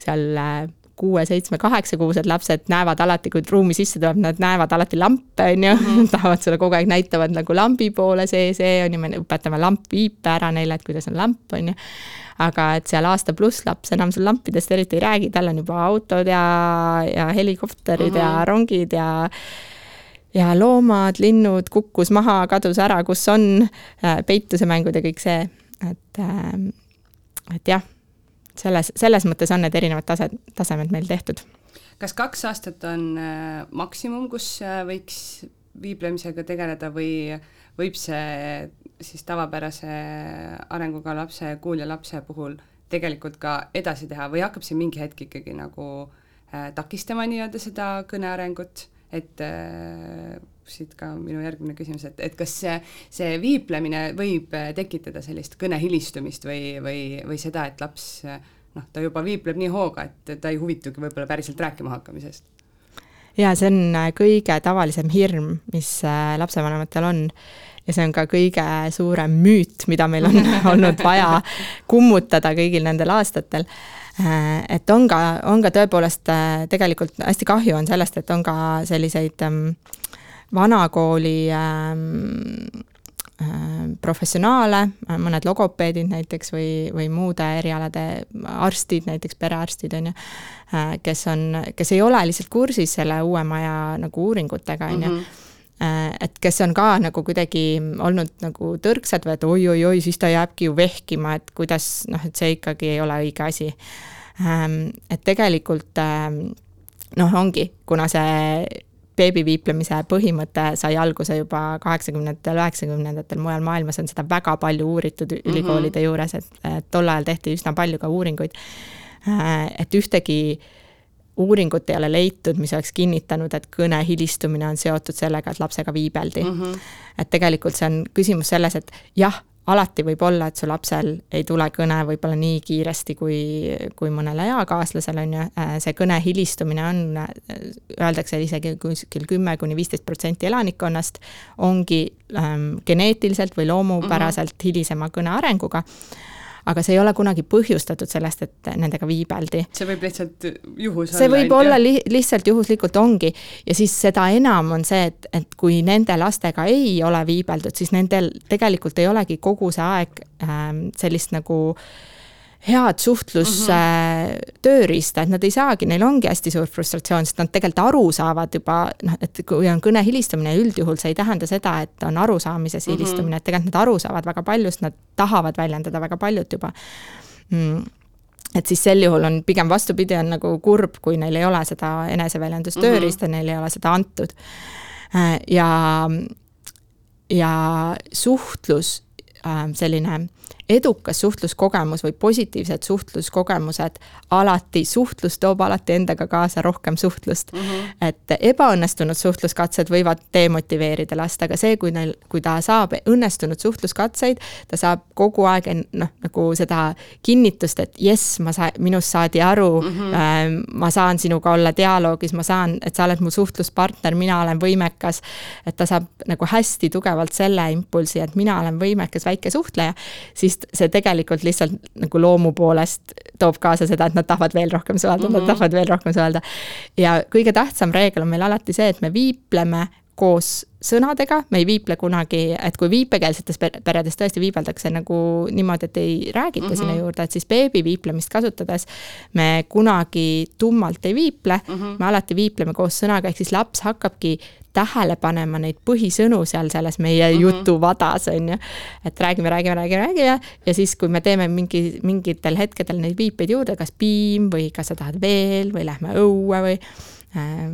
seal äh, kuue, seitsme, kaheksakuused lapsed näevad alati, kui ruumi sisse tuleb, nad näevad alati lampe, on ju mm, tahavad sulle kogu aeg näitavad nagu lambi poole, see, see on ju, me õpetame lampviipe ära neile, et kuidas on lamp, on ju. aga et seal aasta pluss laps enam seal lampidest eriti ei räägi, tal on juba autod ja, ja helikopterid mm -hmm. ja mhm. rongid ja ja loomad, linnud, kukkus maha, kadus ära, kus on, äh, peitusemängud ja kõik see, et, äh, et jah selles, selles mõttes on need erinevad tase, tasemed meil tehtud. kas kaks aastat on äh, maksimum, kus äh, võiks viiblemisega tegeleda või võib see siis tavapärase arenguga lapse, kuulja lapse puhul tegelikult ka edasi teha või hakkab see mingi hetk ikkagi nagu äh, takistama nii-öelda seda kõne arengut, et äh, siit ka minu järgmine küsimus, et, et kas see, see viiplemine võib äh, tekitada sellist kõne hilistumist või, või, või seda, et laps noh, ta juba viipleb nii hooga, et ta ei huvitugi võib-olla päriselt rääkima hakkamisest? jaa, see on äh, kõige tavalisem hirm, mis äh, lapsevanematel on ja see on ka kõige suurem müüt, mida meil on olnud vaja kummutada kõigil nendel aastatel et on ka, on ka tõepoolest tegelikult hästi kahju on sellest, et on ka selliseid ähm, vanakooli ähm, äh, professionaale, mõned logopeedid näiteks või, või muude erialade arstid, näiteks perearstid, on ju, äh, kes on, kes ei ole lihtsalt kursis selle uue maja nagu uuringutega, on ju mhm. äh, et kes on ka nagu kuidagi olnud nagu tõrksad või et oi-oi-oi, siis ta jääbki ju vehkima, et kuidas noh, et see ikkagi ei ole õige asi. Ähm, et tegelikult ähm, noh, ongi, kuna see beebiviiplemise põhimõte sai alguse juba kaheksakümnendatel, üheksakümnendatel, mujal maailmas on seda väga palju uuritud ülikoolide mm -hmm. juures, et, et tol ajal tehti üsna palju ka uuringuid. Äh, et ühtegi uuringut ei ole leitud, mis oleks kinnitanud, et kõne hilistumine on seotud sellega, et lapsega viibeldi mm. -hmm. et tegelikult see on küsimus selles, et jah, alati võib olla, et su lapsel ei tule kõne võib-olla nii kiiresti kui, kui mõnel eakaaslasel, on ju, äh, see kõne hilistumine on, äh, öeldakse isegi kuskil kümme kuni viisteist protsenti elanikkonnast ongi ähm, geneetiliselt või loomupäraselt mm -hmm. hilisema kõne arenguga aga see ei ole kunagi põhjustatud sellest, et nendega viibeldi. see võib lihtsalt juhus see olla. see võib olla li lihtsalt juhuslikult ongi ja siis seda enam on see, et, et kui nende lastega ei ole viibeldud, siis nendel tegelikult ei olegi kogu see aeg ähm, sellist nagu äh, head suhtlustööriista mm, -hmm. et nad ei saagi, neil ongi hästi suur frustratsioon, sest nad tegelikult aru saavad juba noh, et kui on kõne hilistamine, üldjuhul see ei tähenda seda, et on arusaamises mhm. hilistumine mm, -hmm. et tegelikult nad aru saavad väga palju, sest nad tahavad väljendada väga paljut juba mm et siis sel juhul on pigem vastupidi, on nagu kurb, kui neil ei ole seda eneseväljendustööriista mm, -hmm. neil ei ole seda antud. Äh, ja ja suhtlus, selline edukas suhtluskogemus või positiivsed suhtluskogemused alati, suhtlus toob alati endaga kaasa rohkem suhtlust mm. -hmm. et ebaõnnestunud suhtluskatsed võivad demotiveerida last, aga see, kui neil, kui ta saab õnnestunud suhtluskatseid, ta saab kogu aeg noh, nagu seda kinnitust, et jess, ma saan, minust saadi aru mm, -hmm. ma saan sinuga olla dialoogis, ma saan, et sa oled mu suhtluspartner, mina olen võimekas. et ta saab nagu hästi tugevalt selle impulsi, et mina olen võimekas väike suhtleja, siis sest see tegelikult lihtsalt nagu loomu poolest toob kaasa seda, et nad tahavad veel rohkem suhelda mm, -hmm. nad mhm. tahavad veel rohkem suhelda. ja kõige tähtsam reegel on meil alati see, et me viipleme koos sõnadega, me ei viiple kunagi, et kui viipekeelsetes peredes tõesti viibeldakse nagu niimoodi, et ei räägita mm -hmm. sinna juurde, et siis beebi viiplemist kasutades me kunagi tummalt ei viiple mm, -hmm. me alati viipleme koos sõnaga, ehk siis laps hakkabki tähele panema neid põhisõnu seal selles meie mm -hmm. jutuvadas, on ju. et räägime, räägime, räägime, räägime ja siis, kui me teeme mingi, mingitel hetkedel neid viipeid juurde, kas piim või kas sa tahad veel või lähme õue või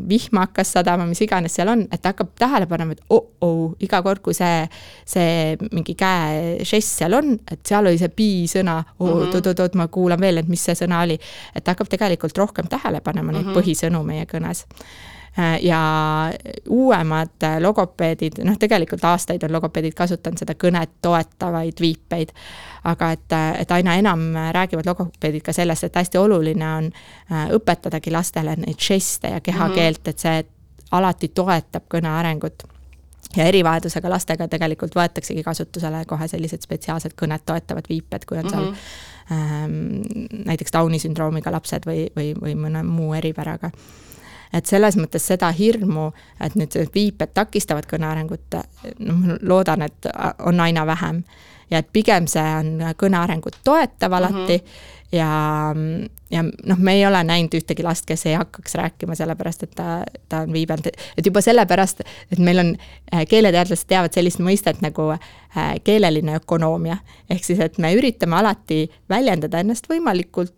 vihma hakkas sadama, mis iganes seal on, et ta hakkab tähele panema, et oh-oh, iga kord, kui see, see mingi käe žest seal on, et seal oli see pi-sõna oh, -hmm., oot-oot-oot, ma kuulan veel, et mis see sõna oli. et ta hakkab tegelikult rohkem tähele panema neid mm -hmm. põhisõnu meie kõnes Äh, ja uuemad äh, logopeedid, noh, tegelikult aastaid on logopeedid kasutanud seda kõnet toetavaid viipeid, aga et, äh, et aina enam räägivad logopeedid ka sellest, et hästi oluline on õpetadagi lastele neid žeste ja kehakeelt, mhm. et see alati toetab kõne arengut ja erivajadusega lastega tegelikult võetaksegi kasutusele kohe sellised spetsiaalsed kõnet toetavad viiped, kui on seal mm -hmm. ähm, näiteks Downi sündroomiga lapsed või, või, või mõne muu eripäraga et selles mõttes seda hirmu, et nüüd viiped takistavad kõne arengut, noh, ma loodan, et on aina vähem. ja et pigem see on kõne arengut toetav alati mm -hmm ja, ja noh, me ei ole näinud ühtegi last, kes ei hakkaks rääkima, sellepärast et ta, ta on viibelnud, et juba sellepärast, et meil on, äh, keeleteadlased teavad sellist mõistet nagu äh, keeleline ökonoomia. ehk siis, et me üritame alati väljendada ennast võimalikult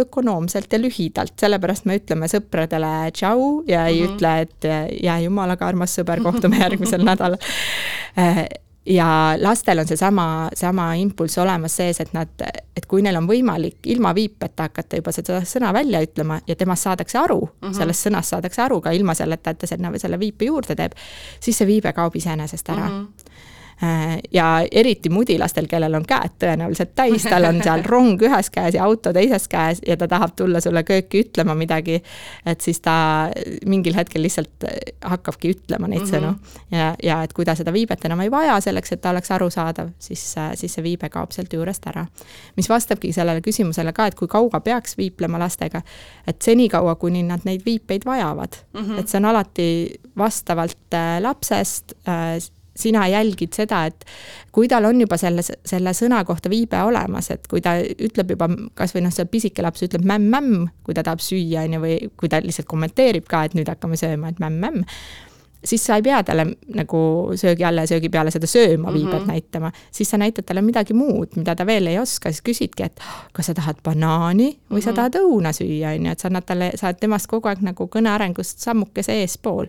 ökonoomselt ja lühidalt, sellepärast me ütleme sõpradele tšau ja ei mm -hmm. ütle, et jää jumalaga, armas sõber, kohtume järgmisel nädalal. Äh, ja lastel on seesama, sama impulss olemas sees, et nad, et kui neil on võimalik ilma viipeta hakata juba seda sõna välja ütlema ja temast saadakse aru mm, -hmm. sellest sõnast saadakse aru ka ilma selleta, et ta sinna selle viipe juurde teeb, siis see viibe kaob iseenesest ära mm. -hmm Äh, ja eriti mudilastel, kellel on käed tõenäoliselt täis, tal on seal rong ühes käes ja auto teises käes ja ta tahab tulla sulle kööki ütlema midagi, et siis ta mingil hetkel lihtsalt hakkabki ütlema neid mm -hmm. sõnu. ja, ja et kui ta seda viibet enam ei vaja selleks, et ta oleks arusaadav, siis, siis see viibe kaob sealt juurest ära. mis vastabki sellele küsimusele ka, et kui kaua peaks viiplema lastega, et senikaua, kuni nad neid viipeid vajavad mm. -hmm. et see on alati vastavalt äh, lapsest äh, sina jälgid seda, et kui tal on juba selle, selle sõna kohta viibe olemas, et kui ta ütleb juba kasvõi noh, see pisike laps ütleb mämm-mämm, kui ta tahab süüa, on ju, või kui ta lihtsalt kommenteerib ka, et nüüd hakkame sööma, et mämm-mämm siis sa ei pea talle nagu söögi alla ja söögi peale seda sööma viibet mm -hmm. näitama, siis sa näitad talle midagi muud, mida ta veel ei oska, siis küsidki, et kas sa tahad banaani või mm -hmm. sa mhm. tahad õuna süüa, on ju, et sa annad talle, sa oled temast kogu aeg nagu kõne arengust sammukese eespool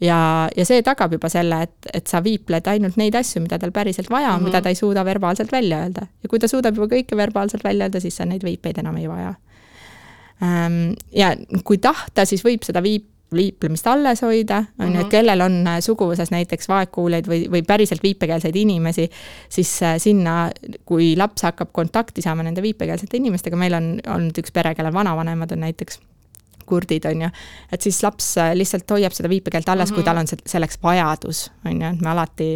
ja, ja see tagab juba selle, et, et sa viipled ainult neid asju, mida tal päriselt vaja on mm, -hmm. mida ta ei suuda verbaalselt välja öelda. ja kui ta suudab juba kõike verbaalselt välja öelda, siis sa neid viipeid enam ei vaja. Ja kui tahta, siis võib seda viip-, viiplemist alles hoida, on ju, et mhm. kellel on äh, suguvõsas näiteks vaegkuuljaid või, või päriselt viipekeelseid inimesi, siis äh, sinna, kui laps hakkab kontakti saama nende viipekeelsete inimestega, meil on olnud üks pere, kellel vanavanemad on näiteks kurdid, on ju. et siis laps äh, lihtsalt hoiab seda viipekeelt alles mm, -hmm. kui tal on selleks vajadus, on ju, et me alati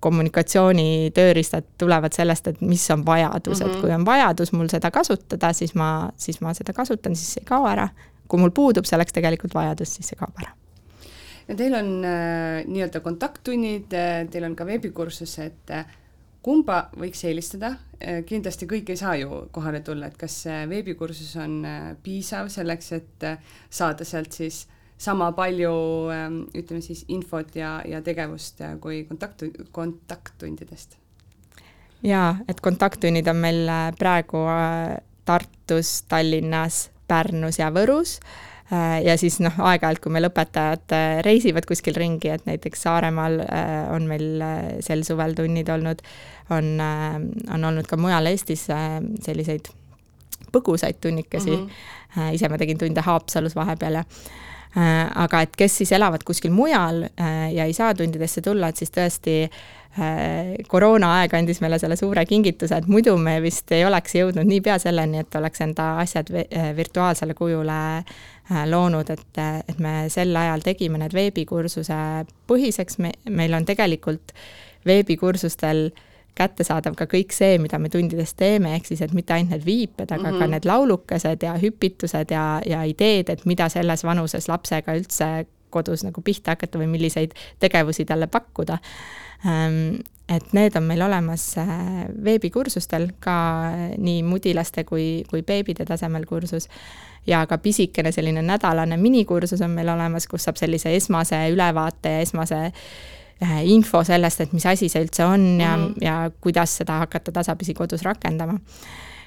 kommunikatsiooni tööriistad tulevad sellest, et mis on vajadus mm, -hmm. et mhm. kui on vajadus mul seda kasutada, siis ma, siis ma seda kasutan, siis see ei kao ära. kui mul puudub selleks tegelikult vajadus, siis see kaob ära ja teil on äh, nii-öelda kontakttunnid äh,, teil on ka veebikursus, et äh, kumba võiks eelistada, äh, kindlasti kõik ei saa ju kohale tulla, et kas veebikursus on äh, piisav selleks, et äh, saada sealt siis sama palju ähm, ütleme siis infot ja, ja tegevust kui kontakt, kontakttundidest? jaa, et kontakttunnid on meil praegu Tartus, Tallinnas, Pärnus ja Võrus ja siis noh, aeg-ajalt, kui meil õpetajad reisivad kuskil ringi, et näiteks Saaremaal on meil sel suvel tunnid olnud, on, on olnud ka mujal Eestis selliseid põgusaid tunnikesi mm. -hmm. ise ma tegin tunde Haapsalus vahepeal ja aga et kes siis elavad kuskil mujal ja ei saa tundidesse tulla, et siis tõesti koroonaaeg andis meile selle suure kingituse, et muidu me vist ei oleks jõudnud niipea selleni, et oleks enda asjad virtuaalsele kujule loonud, et, et me sel ajal tegime need veebikursuse põhiseks, me, meil on tegelikult veebikursustel äh, kättesaadav ka kõik see, mida me tundides teeme, ehk siis et mitte ainult need viiped, aga mm -hmm. ka mhm. need laulukesed ja hüpitused ja, ja ideed, et mida selles vanuses lapsega üldse kodus nagu pihta hakata või milliseid tegevusi talle pakkuda. Ehm, et need on meil olemas äh, veebikursustel ka nii mudilaste kui, kui beebide tasemel kursus ja ka pisikene selline nädalane minikursus on meil olemas, kus saab sellise esmase ülevaate ja esmase Äh, info sellest, et mis asi see üldse on ja mm, -hmm. ja kuidas seda hakata tasapisi kodus rakendama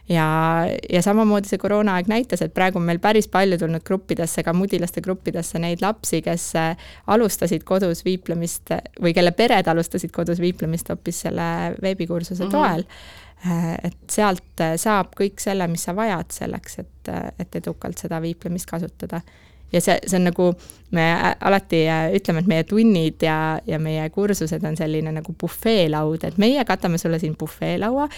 ja, ja samamoodi see koroonaaeg näitas, et praegu on meil päris palju tulnud gruppidesse, ka mudilaste gruppidesse neid lapsi, kes äh, alustasid kodus viiplemist või kelle pered alustasid kodus viiplemist hoopis selle veebikursuse mm -hmm. Äh, et sealt saab kõik selle, mis sa vajad selleks, et, et edukalt seda viiplemist kasutada. Ja see, see on nagu, me alati äh, ütleme, et meie tunnid ja, ja meie kursused on selline nagu bufeelaud, et meie katame sulle siin bufeelaua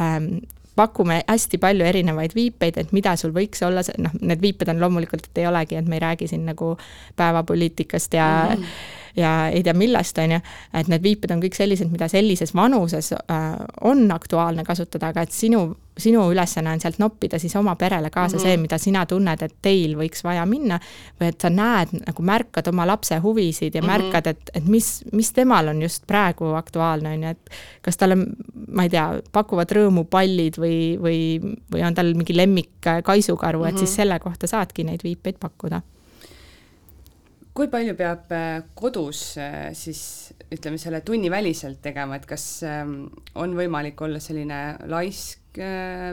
ähm,, pakume hästi palju erinevaid viipeid, et mida sul võiks olla, noh, need viiped on loomulikult, et ei olegi, et me ei räägi siin nagu päevapoliitikast ja mm -hmm ja ei tea millest, on ju, et need viiped on kõik sellised, mida sellises vanuses äh, on aktuaalne kasutada, aga et sinu, sinu ülesanne on sealt noppida siis oma perele kaasa mm -hmm. see, mida sina tunned, et teil võiks vaja minna, või et sa näed, nagu märkad oma lapse huvisid ja mm -hmm. märkad, et, et mis, mis temal on just praegu aktuaalne, on ju, et kas talle, ma ei tea, pakuvad rõõmu pallid või, või, või on tal mingi lemmik kaisukaru mm, -hmm. et siis mhm. selle kohta saadki neid viipeid pakkuda kui palju peab äh, kodus äh, siis ütleme, selle tunni väliselt tegema, et kas ähm, on võimalik olla selline laisk äh,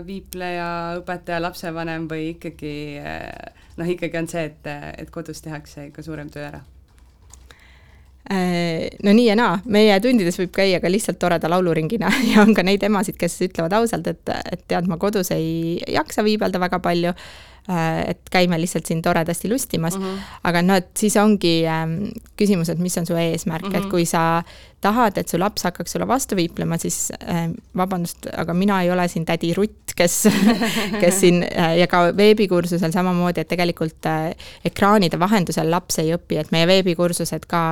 viipleja, õpetaja, lapsevanem või ikkagi noh, ikkagi on see, et, et kodus tehakse ikka suurem töö ära? no nii ja naa, meie tundides võib käia ka lihtsalt toreda lauluringina ja on ka neid emasid, kes ütlevad ausalt, et, et tead, ma kodus ei jaksa viibelda väga palju Äh, et käime lihtsalt siin toredasti lustimas mm, -hmm. aga no et siis ongi ähm, küsimus, et mis on su eesmärk mm, -hmm. et mhm. kui sa tahad, et su laps hakkaks sulle vastu viiplema, siis äh, vabandust, aga mina ei ole siin tädi Rutt, kes kes siin äh, ja ka veebikursusel samamoodi, et tegelikult äh, ekraanide vahendusel laps ei õpi, et meie veebikursused ka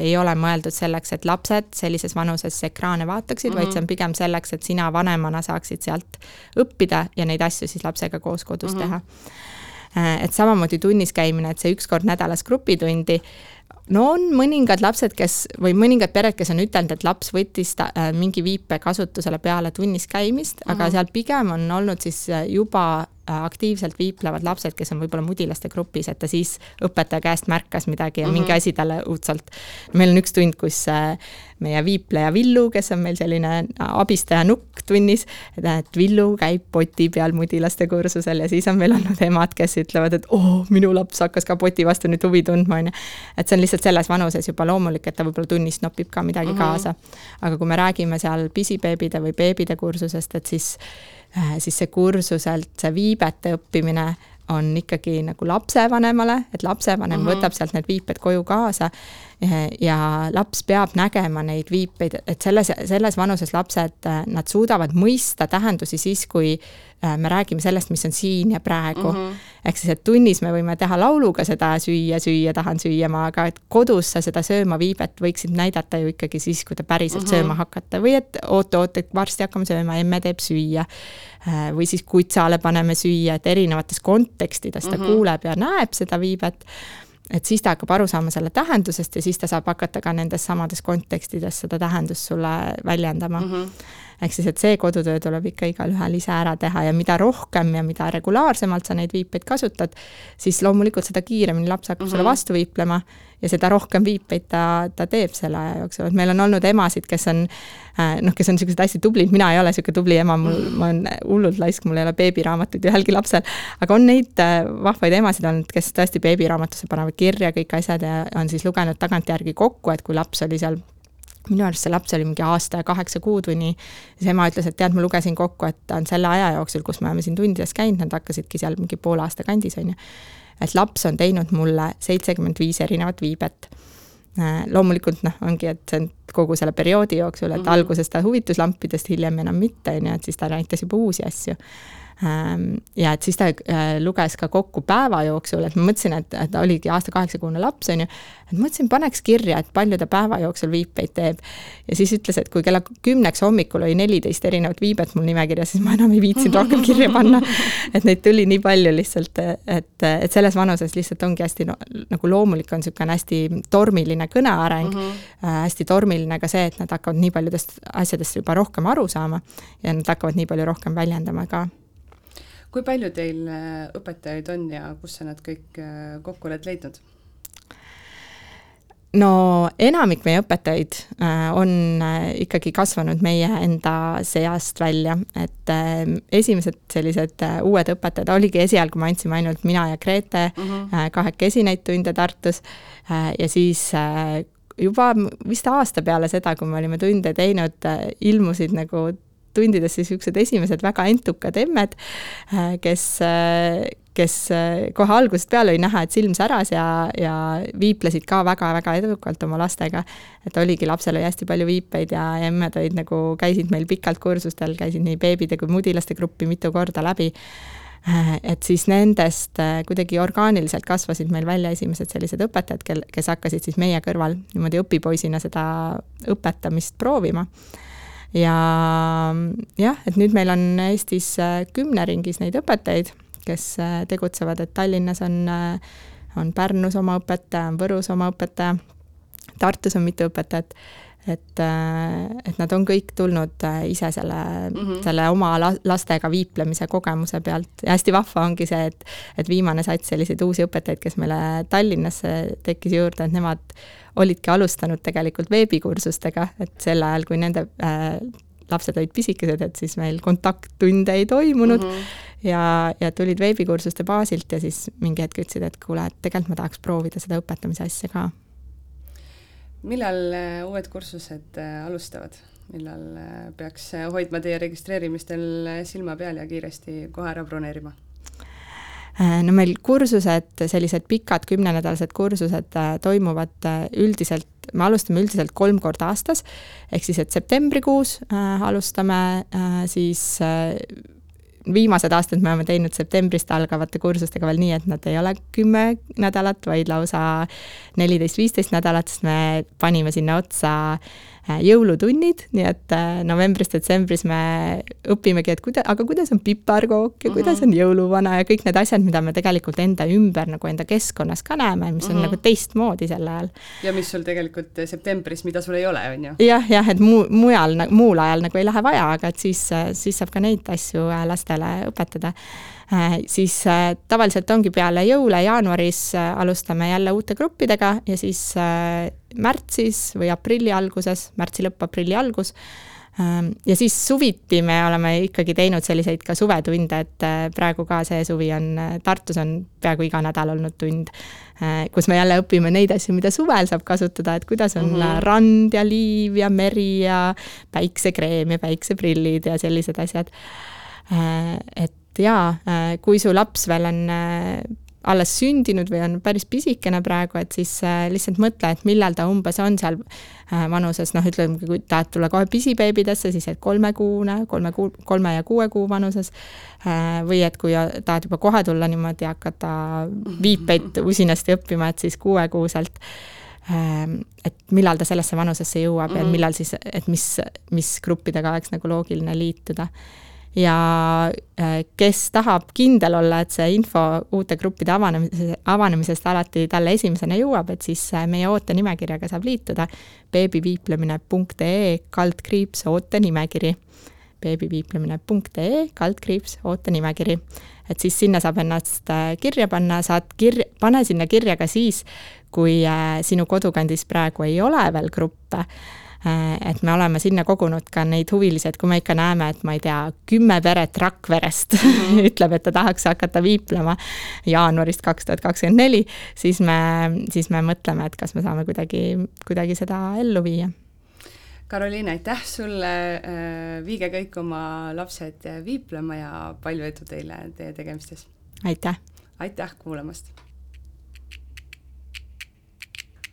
ei ole mõeldud selleks, et lapsed sellises vanuses ekraane vaataksid mm, -hmm. vaid see on pigem selleks, et sina vanemana saaksid sealt õppida ja neid asju siis lapsega koos kodus mm -hmm. teha et samamoodi tunnis käimine, et see üks kord nädalas grupitundi, no on mõningad lapsed, kes või mõningad pered, kes on ütelnud, et laps võttis ta, äh, mingi viipe kasutusele peale tunnis käimist mm, -hmm. aga seal pigem on olnud siis äh, juba aktiivselt viiplevad lapsed, kes on võib-olla mudilaste grupis, et ta siis õpetaja käest märkas midagi ja mm -hmm. mingi mhm. asi talle õudselt. meil on üks tund, kus äh, meie viipleja Villu, kes on meil selline abistaja nukk tunnis, et Villu käib poti peal mudilaste kursusel ja siis on meil olnud emad, kes ütlevad, et oo oh,, minu laps hakkas ka poti vastu nüüd huvi tundma, on ju. et see on lihtsalt selles vanuses juba loomulik, et ta võib-olla tunnis nopib ka midagi mm -hmm. kaasa. aga kui me räägime seal pisibeebide või beebide kursusest, et siis Äh, siis see kursuselt, see viibete õppimine on ikkagi nagu lapsevanemale, et lapsevanem mm -hmm. võtab sealt need viiped koju kaasa ja laps peab nägema neid viipeid, et selles, selles vanuses lapsed, nad suudavad mõista tähendusi siis, kui äh, me räägime sellest, mis on siin ja praegu mm. -hmm. ehk siis, et tunnis me võime teha lauluga seda süüa, süüa, tahan süüa ma, aga et kodus sa seda sööma viibet võiksid näidata ju ikkagi siis, kui te päriselt mm -hmm. sööma hakkate või et oot-oot, et varsti hakkame sööma, emme teeb süüa. Äh, või siis kutsale paneme süüa, et erinevates kontekstides ta mm -hmm. kuuleb ja näeb seda viibet et siis ta hakkab aru saama selle tähendusest ja siis ta saab hakata ka nendes samades kontekstides seda tähendust sulle väljendama mm. -hmm ehk siis, et see kodutöö tuleb ikka igalühel ise ära teha ja mida rohkem ja mida regulaarsemalt sa neid viipeid kasutad, siis loomulikult seda kiiremini laps hakkab mm -hmm. sulle mhm. vastu viiplema ja seda rohkem viipeid ta, ta teeb selle aja jooksul, et meil on olnud emasid, kes on äh, noh, kes on niisugused hästi tublid, mina ei ole niisugune tubli ema, mul, ma olen hullult laisk, mul ei ole beebiraamatuid ühelgi lapsel, aga on neid äh, vahvaid emasid olnud, kes tõesti beebiraamatusse panevad kirja kõik asjad ja on siis lugenud tagantjärgi kokku, et kui laps oli seal minu arust see laps oli mingi aasta ja kaheksa kuud või nii, siis ema ütles, et tead, ma lugesin kokku, et ta on selle aja jooksul, kus me oleme siin tundides käinud, nad hakkasidki seal mingi poole aasta kandis, on ju. et laps on teinud mulle seitsekümmend viis erinevat viibet. Äh, loomulikult noh, ongi, et see on kogu selle perioodi jooksul, et mm -hmm. alguses ta huvitus lampidest, hiljem enam mitte, on ju, et siis ta näitas juba uusi asju ja et siis ta äh, luges ka kokku päeva jooksul, et ma mõtlesin, et, ta oligi aasta kaheksakuune laps, on ju, et mõtlesin, paneks kirja, et palju ta päeva jooksul viipeid teeb. ja siis ütles, et kui kella kümneks hommikul oli neliteist erinevat viibet mul nimekirjas, siis ma enam ei viitsinud rohkem kirja panna. et neid tuli nii palju lihtsalt, et, et selles vanuses lihtsalt ongi hästi no, nagu loomulik on niisugune hästi tormiline kõneareng mm, -hmm. hästi tormiline ka see, et nad hakkavad nii paljudest asjadest juba rohkem aru saama ja nad hakkavad nii palju rohkem väljendama ka kui palju teil äh, õpetajaid on ja kus sa nad kõik äh, kokku oled leidnud? no enamik meie õpetajaid äh, on ikkagi kasvanud meie enda seast välja, et esimesed sellised uued õpetajad oligi esialgu, me andsime ainult mina ja Grete mm -hmm. kahekesi neid tunde Tartus ja siis juba vist aasta peale seda, kui me olime tunde teinud, ilmusid nagu tundidesse niisugused esimesed väga entukad emmed, äh, kes, äh, kes äh, kohe algusest peale oli näha, et silm säras ja, ja viiplesid ka väga-väga edukalt oma lastega. et oligi, lapsel oli hästi palju viipeid ja emmed olid nagu, käisid meil pikalt kursustel, käisid nii beebide kui mudilaste gruppi mitu korda läbi et siis nendest kuidagi orgaaniliselt kasvasid meil välja esimesed sellised õpetajad, kel, kes hakkasid siis meie kõrval niimoodi õpipoisina seda õpetamist proovima ja jah, et nüüd meil on Eestis äh, kümne ringis neid õpetajaid, kes äh, tegutsevad, et Tallinnas on, äh, on Pärnus oma õpetaja, on Võrus oma õpetaja, Tartus on mitu õpetajat, et, et nad on kõik tulnud ise selle mm, -hmm. selle oma lastega viiplemise kogemuse pealt ja hästi vahva ongi see, et et viimane sats selliseid uusi õpetajaid, kes meile Tallinnasse tekkis juurde, et nemad olidki alustanud tegelikult veebikursustega, et sel ajal, kui nende äh, lapsed olid pisikesed, et siis meil kontakttunde ei toimunud mm -hmm. ja, ja tulid veebikursuste baasilt ja siis mingi hetk ütlesid, et kuule, et tegelikult ma tahaks proovida seda õpetamise asja ka. Millal äh, uued kursused äh, alustavad? millal äh, peaks hoidma teie registreerimistel silma peal ja kiiresti kohe ära broneerima? No meil kursused, sellised pikad kümnenädalased kursused toimuvad üldiselt, me alustame üldiselt kolm korda aastas, ehk siis, et septembrikuus äh, alustame äh, siis äh, viimased aastad me oleme teinud septembrist algavate kursustega veel nii, et nad ei ole kümme nädalat, vaid lausa neliteist, viisteist nädalat, sest me panime sinna otsa jõulutunnid, nii et äh, novembris-detsembris me õpimegi, et kuida-, aga kuidas on piparkook ja kuidas mhm. on jõuluvana ja kõik need asjad, mida me tegelikult enda ümber nagu enda keskkonnas ka näeme, mis on mm -hmm. nagu teistmoodi sel ajal. ja mis sul tegelikult septembris, mida sul ei ole, on ju? jah, jah, et muu, mujal, muul ajal nagu ei lähe vaja, aga et siis, siis saab ka neid asju äh, lastele õpetada Äh, siis äh, tavaliselt ongi peale jõule jaanuaris äh, alustame jälle uute gruppidega ja siis märtsis või aprilli alguses, märtsi lõpp, aprilli algus ähm, ja siis suviti me oleme ikkagi teinud selliseid ka suvetunde, et praegu ka see suvi on, Tartus on peaaegu iga nädal olnud tund, kus me jälle õpime neid asju, mida suvel saab kasutada, et kuidas on mm -hmm. rand ja liiv ja meri ja päiksekreem ja päikseprillid ja sellised asjad. et et jaa, äh, kui su laps veel on äh, alles sündinud või on päris pisikene praegu, et siis äh, lihtsalt mõtle, et millal ta umbes on seal vanuses, noh, ütleme, kui tahad tulla kohe pisibeebidesse, siis et kolmekuune, kolme kuu, kolme ja kuue kuu vanuses. või et kui tahad juba kohe tulla niimoodi hakata viipeid usinasti õppima, et siis kuuekuuselt et millal ta sellesse vanusesse jõuab mm -hmm. ja millal siis, et mis, mis gruppidega oleks nagu loogiline liituda ja äh, kes tahab kindel olla, et see info uute gruppide avanemise, avanemisest alati talle esimesena jõuab, et siis äh, meie ootenimekirjaga saab liituda. beebiviiplemine.ee kaldkriips ootenimekiri. beebiviiplemine.ee kaldkriips ootenimekiri. et siis sinna saab ennast äh, kirja panna, saad kirja, pane sinna kirja ka siis, kui sinu kodukandis praegu ei ole veel gruppe et me oleme sinna kogunud ka neid huvilisi, et kui me ikka näeme, et ma ei tea, kümme peret Rakverest mm -hmm. ütleb, et ta tahaks hakata viiplema jaanuarist kaks tuhat kakskümmend neli, siis me, siis me mõtleme, et kas me saame kuidagi, kuidagi seda ellu viia Karoliina, aitäh sulle, äh, viige kõik oma lapsed viiplema ja palju edu teile teie tegemistes! aitäh! aitäh kuulamast!